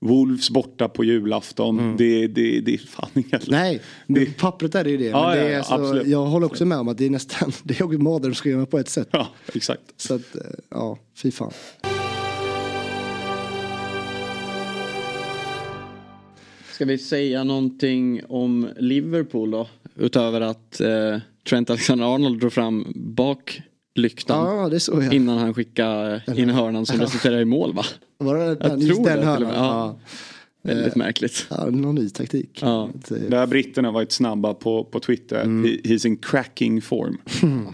Wolves borta på julafton. Det, det, det är fan inga... Mm. Nej, på pappret är det ju det. Ja, men det ja, är ja, alltså, absolut. jag håller också med om att det är nästan, det är också mardrömsschema på ett sätt. Ja, exakt. Så att, eh, ja, fy fan. Ska vi säga någonting om Liverpool då? Utöver att eh, Trent Alexander-Arnold drog fram baklyktan Ja, det såg jag. innan han skickade in hörnan som resulterade i mål va? Var det Jag den, just tror den det hörnan? Ja. Väldigt märkligt. Ja, någon ny taktik. Ja. Eh, Där britterna har varit snabba på, på Twitter. Mm. He, he's in cracking form.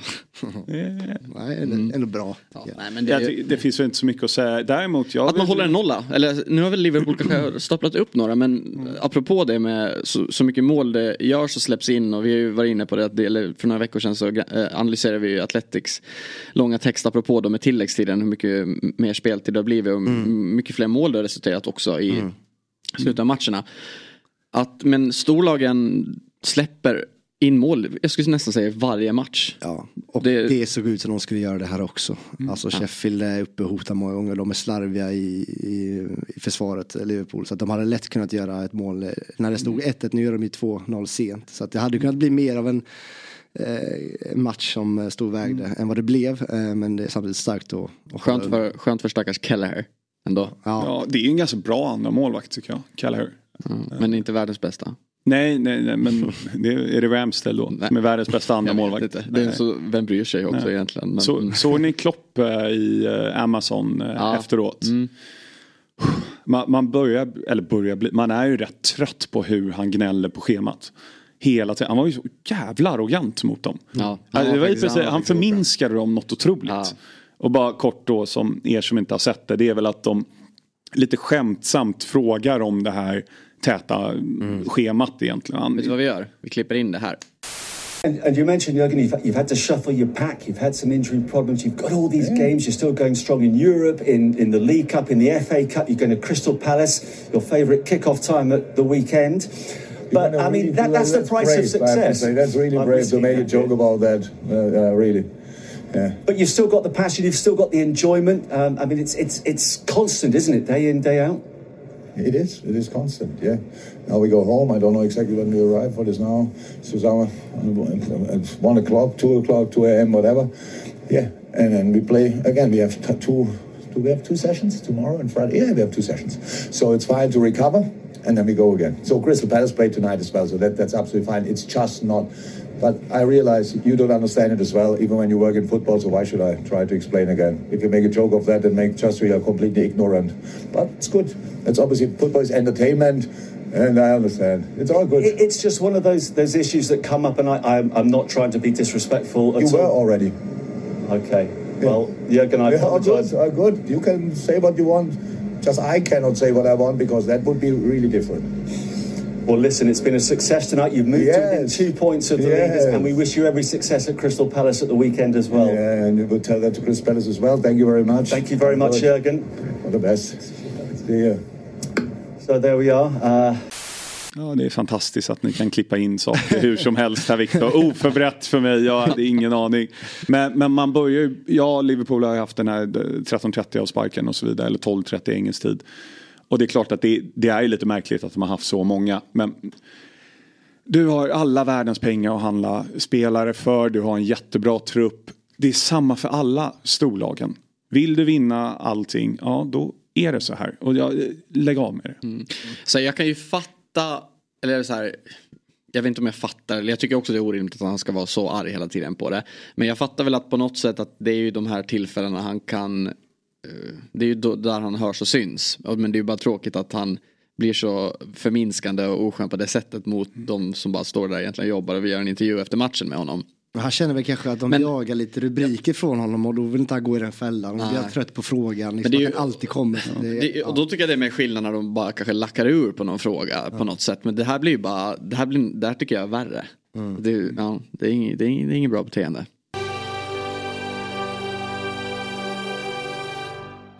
Nej, ändå, ändå bra. Ja, nej, men det, ty- det finns väl inte så mycket att säga. Däremot, jag Att man vill- håller en nolla. Eller nu har väl Liverpool kanske staplat upp några men apropå det med så, så mycket mål det görs och släpps in och vi har ju varit inne på det, att det eller för några veckor sedan så eh, analyserade vi ju Athletics långa text apropå då med tilläggstiden hur mycket mer speltid det har blivit och m- mycket fler mål det har resulterat också i slutet av matcherna. Att, men storlagen släpper in mål, jag skulle nästan säga varje match. Ja, och Det- det... såg ut som de skulle göra det här också. Mm. Alltså Sheffield är uppe och hotar många gånger. De är slarviga i, i, i försvaret, Liverpool. Så att de hade lätt kunnat göra ett mål. När det stod 1-1, nu gör de ju 2-0 sent. Så att det hade kunnat bli mer av en eh, match som eh, stod vägde än vad det blev. Eh, men det är samtidigt starkt att Skönt för, skönt för stackars Kelleher ändå. Ja. Ja, det är ju en ganska bra andra målvakt tycker jag. Callagher. Mm. Men inte världens bästa. Nej, nej, nej, men det är, är det Ramsdale då? Nej. Som är världens bästa andra målvakt? så, vem bryr sig också Nej. egentligen. Men, Så, såg ni Klopp eh, i eh, Amazon eh, Ja. efteråt? Mm. Man, man börjar, eller börjar bli, man är ju rätt trött på hur han gnäller på schemat. Hela tiden. Han var ju så jävla arrogant mot dem. Ja. Alltså, det var ja, han det. förminskade dem något otroligt. Ja. Och bara kort då som er som inte har sett det, det är väl att de lite skämtsamt frågar om det här täta schemat egentligen. Vet du vad vi gör? Vi klipper in det här. And, and you mentioned Jurgen, you've, you've had to shuffle your pack. You've had some injury problems. You've got all these games. You're still going strong in Europe, in, in the League Cup, in the FA Cup. You're going to Crystal Palace. Your favourite kick-off time at the weekend. But I mean, that, that's the price of success. That's really I'm brave you. make a joke about that. Uh, uh, really. Yeah. But you've still got the passion. You've still got the enjoyment. Um, I mean, it's it's it's constant, isn't it? Day in, day out. It is. It is constant. Yeah. Now we go home. I don't know exactly when we arrive. What is now? Susanna, it's one o'clock, two o'clock, two a.m. Whatever. Yeah. And then we play again. We have two. Do we have two sessions tomorrow and Friday? Yeah, we have two sessions. So it's fine to recover, and then we go again. So Crystal Palace play tonight as well. So that that's absolutely fine. It's just not. But I realize you don't understand it as well, even when you work in football. So why should I try to explain again? If you make a joke of that, then make just we are completely ignorant. But it's good. It's obviously football is entertainment, and I understand. It's all good. It's just one of those those issues that come up, and I, I'm I'm not trying to be disrespectful at you were all. already. Okay. Well, Jurgen, I Yeah, apologise. good, good. You can say what you want. Just I cannot say what I want because that would be really different. Well, listen, it's been a success tonight. You've moved Yes. two points of the Yes. leaders, and we wish you every success at Crystal Palace at the weekend as well. Yeah, and we'll tell that to Chris Palace as well. Thank you very much. Thank you very much. Jurgen. All the best. See you. So there we are. Uh, Ja, det är fantastiskt att ni kan klippa in saker hur som helst här Viktor. Oförberett för mig, jag hade ingen aning. Men, men man börjar ju, ja Liverpool har ju haft den här eh, 13.30 av sparken och så vidare, eller 12.30 engelsk tid. Och det är klart att det, det är lite märkligt att de har haft så många. Men du har alla världens pengar att handla spelare för, du har en jättebra trupp. Det är samma för alla storlagen. Vill du vinna allting, ja då är det så här. Och jag, lägg av med det. Mm. Så jag kan ju fatta, eller så här, jag vet inte om jag fattar, eller jag tycker också det är orimligt att han ska vara så arg hela tiden på det. Men jag fattar väl att på något sätt att det är ju de här tillfällena han kan, det är ju där han hörs och syns. Ja, Men det är ju bara tråkigt att han blir så förminskande och oskön på det sättet mot de som bara står där egentligen jobbar och vi gör en intervju efter matchen med honom. Han känner väl kanske att de Men- jagar lite rubriker från honom och då vill inte han gå i den fällan. Han blir trött på frågan. Men Liksom, det är ju- att den alltid kommer. Det, Det, och då tycker jag det är mer skillnad när de bara kanske lackar ur på någon fråga på något sätt. Men det här blir ju bara, det här, blir, det här tycker jag är värre. Det, är- ja, det, är inget, det, är inget, det är inget bra beteende.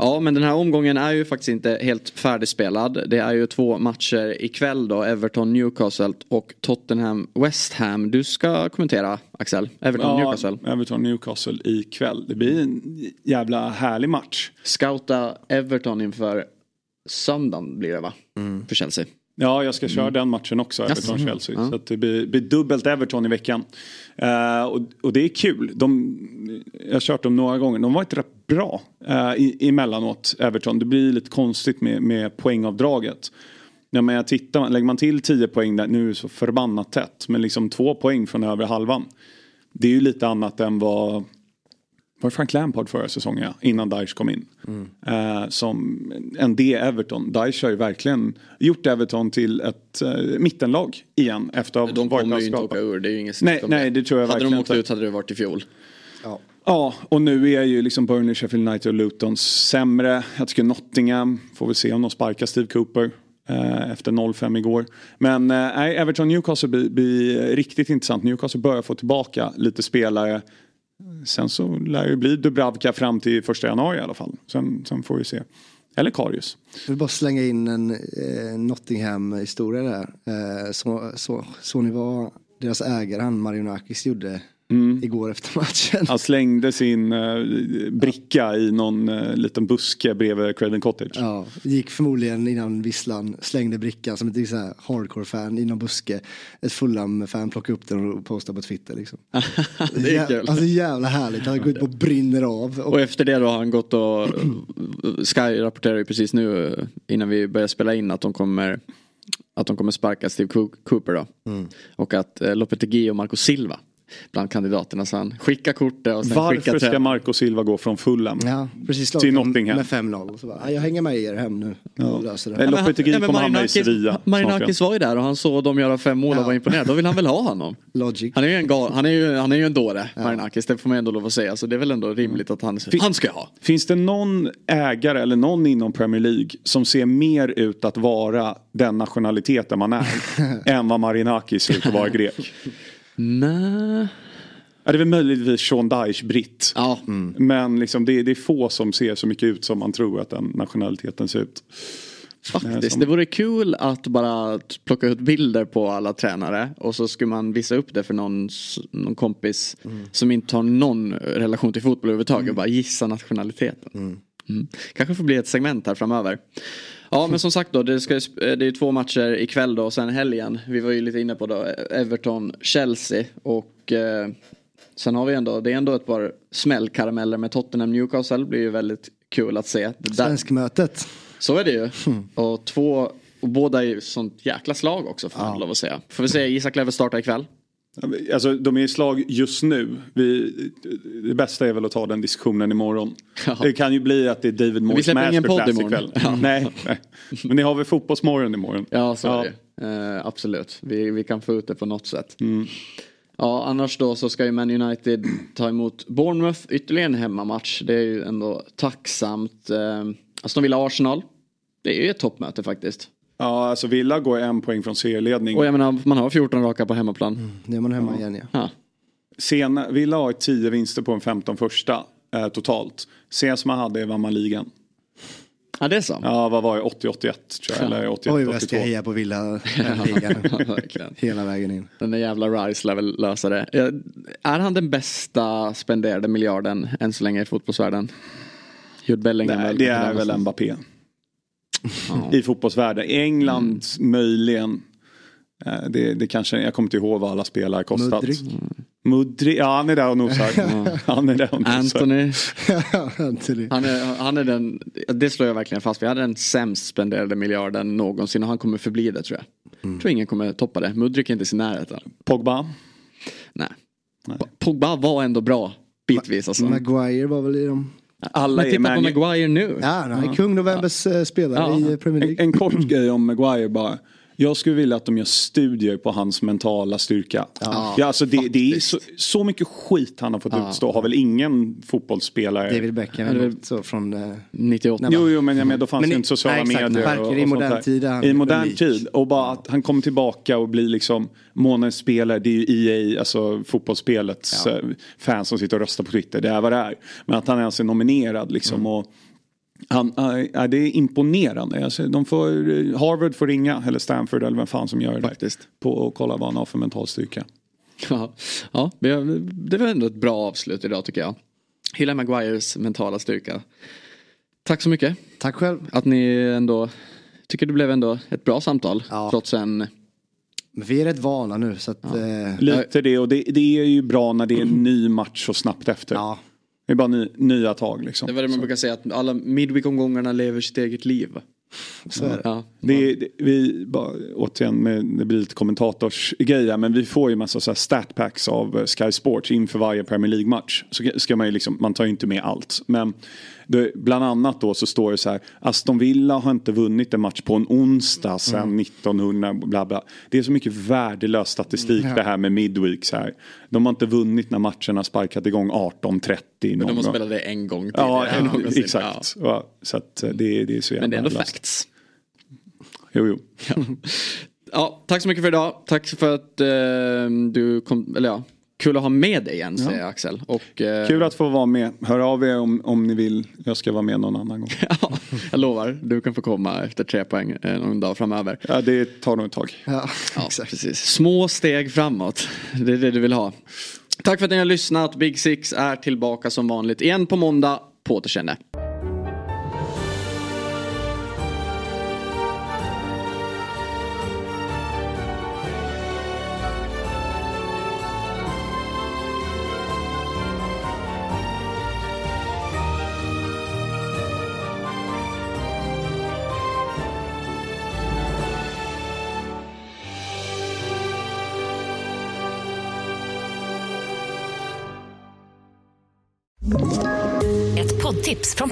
Ja men den här omgången är ju faktiskt inte helt färdigspelad. Det är ju två matcher ikväll då. Everton Newcastle och Tottenham West Ham. Du ska kommentera Axel. Everton Newcastle. Everton Newcastle ikväll. Det blir en jävla härlig match. Scouta Everton inför söndagen blir det va? För Chelsea. Ja, jag ska köra den matchen också. Everton-Chelsea. Mm. Så det blir, blir dubbelt Everton i veckan. Eh, och, och det är kul. De, jag har kört dem några gånger. De har varit rätt bra uh, i, emellanåt, Everton. Det blir lite konstigt med, med poängavdraget. Ja, men jag tittar, lägger man till 10 poäng där, nu är det så förbannat tätt. Men liksom två poäng från övre halvan. Det är ju lite annat än vad var Frank Lampard förra säsongen ja, innan Daesh kom in. Eh, som en D Everton. Daesh har ju verkligen gjort Everton till ett uh, mittenlag igen efter att De kommer ju inte åka ur, det är ju inget Nej, nej, det tror jag Hade verkligen de åkt inte. ut hade det varit i fjol. Ja, och nu är ju liksom Burnley, Sheffield United och Luton sämre. Jag tycker Nottingham, får vi se om de sparkar Steve Cooper eh, efter 0-5 igår. Men eh, nej, Everton Newcastle blir, blir riktigt intressant. Newcastle börjar få tillbaka lite spelare. Sen så lär det bli Dubravka fram till första januari i alla fall. Sen, sen får vi se. Eller Karius. Jag vill bara slänga in en eh, Nottingham-historia där. Eh, så, så, så ni vad deras ägare, han Marionakis, gjorde Mm. igår efter matchen. Han slängde sin eh, bricka i någon eh, liten buske bredvid Credden Cottage. Ja, gick förmodligen innan visslan, slängde brickan som ett så här hardcore-fan i någon buske. Ett Fulham-fan plockade upp den och postade på Twitter liksom. Det är kul. Alltså jävla härligt, han går ut och brinner av. Och efter det då har han gått och Sky rapporterar ju precis nu eh, innan vi börjar spela in att de kommer att de kommer sparka Steve Coo- Cooper då. Mm. Och att eh, Lopetegui och Marco Silva bland kandidaterna så han skickar kortet och sen skickar Varför ska till- Marco Silva gå från Fulham Ja, precis till Nottingham? med 5-0. Och så bara, "Ja, Jag hänger med er hem nu. Ja. Löser det. Lopetegui Ja, kommer hamna i Marinakis- Sevilla. Marinakis var ju där och han såg dem göra fem mål och Ja. var imponerad. Då vill han väl ha honom. Logic. Han är ju en, gal, han är ju, han är ju en dåre, Marinakis. Det får man ändå lov att säga. Så det är väl ändå rimligt att han, han ska ha. Finns det någon ägare eller någon inom Premier League som ser mer ut att vara den nationaliteten man är än vad Marinakis ser ut att vara grek? Nej. Ja, det är väl möjligtvis Sean Dyche, britt. Ja. Men liksom det, det är få som ser så mycket ut som man tror att den nationaliteten ser ut. Faktiskt, som- det vore kul att bara plocka ut bilder på alla tränare och så skulle man visa upp det för någon, någon kompis som inte har någon relation till fotboll överhuvudtaget och bara gissa nationaliteten. Mm. Kanske får bli ett segment här framöver. Ja men som sagt då, det, ska, sp- det är två matcher ikväll då och sen helgen. Vi var ju lite inne på då Everton-Chelsea och eh, sen har vi ändå, det är ändå ett par smällkarameller med Tottenham-Newcastle. blir ju väldigt kul att se. Svenskmötet. så är det ju. Och två, och båda är ju sånt jäkla slag också får man lov att säga. Får vi se, Isak Leve startar ikväll. Alltså de är i slag just nu. Vi, det bästa är väl att ta den diskussionen imorgon. Ja. Det kan ju bli att det är David Moyes masterclass imorgon. ikväll. Ja. Nej, nej. Men ni har väl fotbollsmorgon imorgon? Ja, så är det eh, Absolut, vi, vi kan få ut det på något sätt. Mm. Ja, annars då så ska ju Man United ta emot Bournemouth, ytterligare en hemmamatch. Det är ju ändå tacksamt. Eh, Aston Villa-Arsenal, det är ju ett toppmöte faktiskt. Ja, alltså Villa går en poäng från serieledning. Och jag menar, man har 14 raka på hemmaplan. Nu är man hemma igen ja. Ja. Sena, Villa har 10 vinster på de 15 första eh, totalt. Senast man hade vann man ligan. ja, det är så. Ja, vad var det? 80-81 tror jag. Eller 81-82. Oj vad jag ska heja på Villa ligan. Ja. Hela vägen in. Den där jävla Rice lär väl lösa det. Eh, Är han den bästa spenderade miljarden än så länge i fotbollsvärlden? Jude Bellingham Nej, det är väl Mbappé. I fotbollsvärlden. I England möjligen. Eh, Det, det kanske, jag kommer inte ihåg vad alla spelare kostat. Mudryk. Mudryk, ja han är där och nosar. han är där och nosar. Anthony, Anthony. han är, han är den, det slår jag verkligen fast Vi hade den sämst spenderade miljarden någonsin och han kommer förbli det tror jag. Mm. tror ingen kommer toppa det. Mudryk är inte i sin närheten. Pogba. Nej. Pogba var ändå bra bitvis alltså. Maguire var väl i dem. Alla Men är titta på Maguire nu. Ja, han är kung novembers eh, spelare Ja. i Premier En, League. en kort grej om Maguire bara. Jag skulle vilja att de gör studier på hans mentala styrka. Ja, alltså det, det är så, så mycket skit han har fått utstå. Har väl ingen fotbollsspelare. David Beckham eller så från... Eh, 98. Jo, jo, men jag menar, då fanns Men ju inte sociala nej, exakt. medier. Verkligen i modern tid I modern tid. Och bara att han kommer tillbaka och blir liksom månadens spelare. Det är ju EA, alltså fotbollsspelets eh, fans som sitter och röstar på Twitter. Det är vad det är. Men att han ens är nominerad liksom. Mm. Och han, äh, det är imponerande. Alltså, de får, Harvard får ringa, eller Stanford eller vem fan som gör det. Faktiskt. På och kolla vad han har för mental styrka. Ja, ja det var ändå ett bra avslut idag tycker jag. Hylla Maguires mentala styrka. Tack så mycket. tack själv. Att ni ändå tycker det blev ändå ett bra samtal. Ja. Trots en Men vi är rätt vana nu så att... Eh, Lite det och det, det är ju bra när det är en ny match så snabbt efter. ja. Det är bara ny, nya tag liksom. Det var det man brukar säga att alla midweek-omgångarna lever sitt eget liv. Så det. Ja. Det, det, vi, bara, återigen, med, det blir lite kommentatorsgrej här, men vi får ju massa så här statpacks av eh, Sky Sports inför varje Premier League-match. Så ska man ju liksom, man tar ju inte med allt. Men det, bland annat då så står det så här, Aston Villa har inte vunnit en match på en onsdag sedan 1900, bla bla. Det är så mycket värdelös statistik det här med midweek så här. De har inte vunnit när matcherna sparkat igång 18.30. Men någon de har spelat det en gång Ja, tidigare en, exakt. Ja, så att eh, det, det är så Ja. jävla Men det är ändå värdelöst. facts. Jo, jo. Ja, tack så mycket för idag. Tack för att eh, du kom, eller ja, kul att ha med dig igen säger jag Axel. Och, eh, Kul att få vara med. Hör av er om, om ni vill. Jag ska vara med någon annan gång. ja, jag lovar, du kan få komma efter tre poäng eh, någon dag framöver. Ja, det tar nog ett tag. Ja, Ja, exakt. precis. Små steg framåt. Det är det du vill ha. Tack för att ni har lyssnat. Big Six är tillbaka som vanligt igen på måndag. På återseende.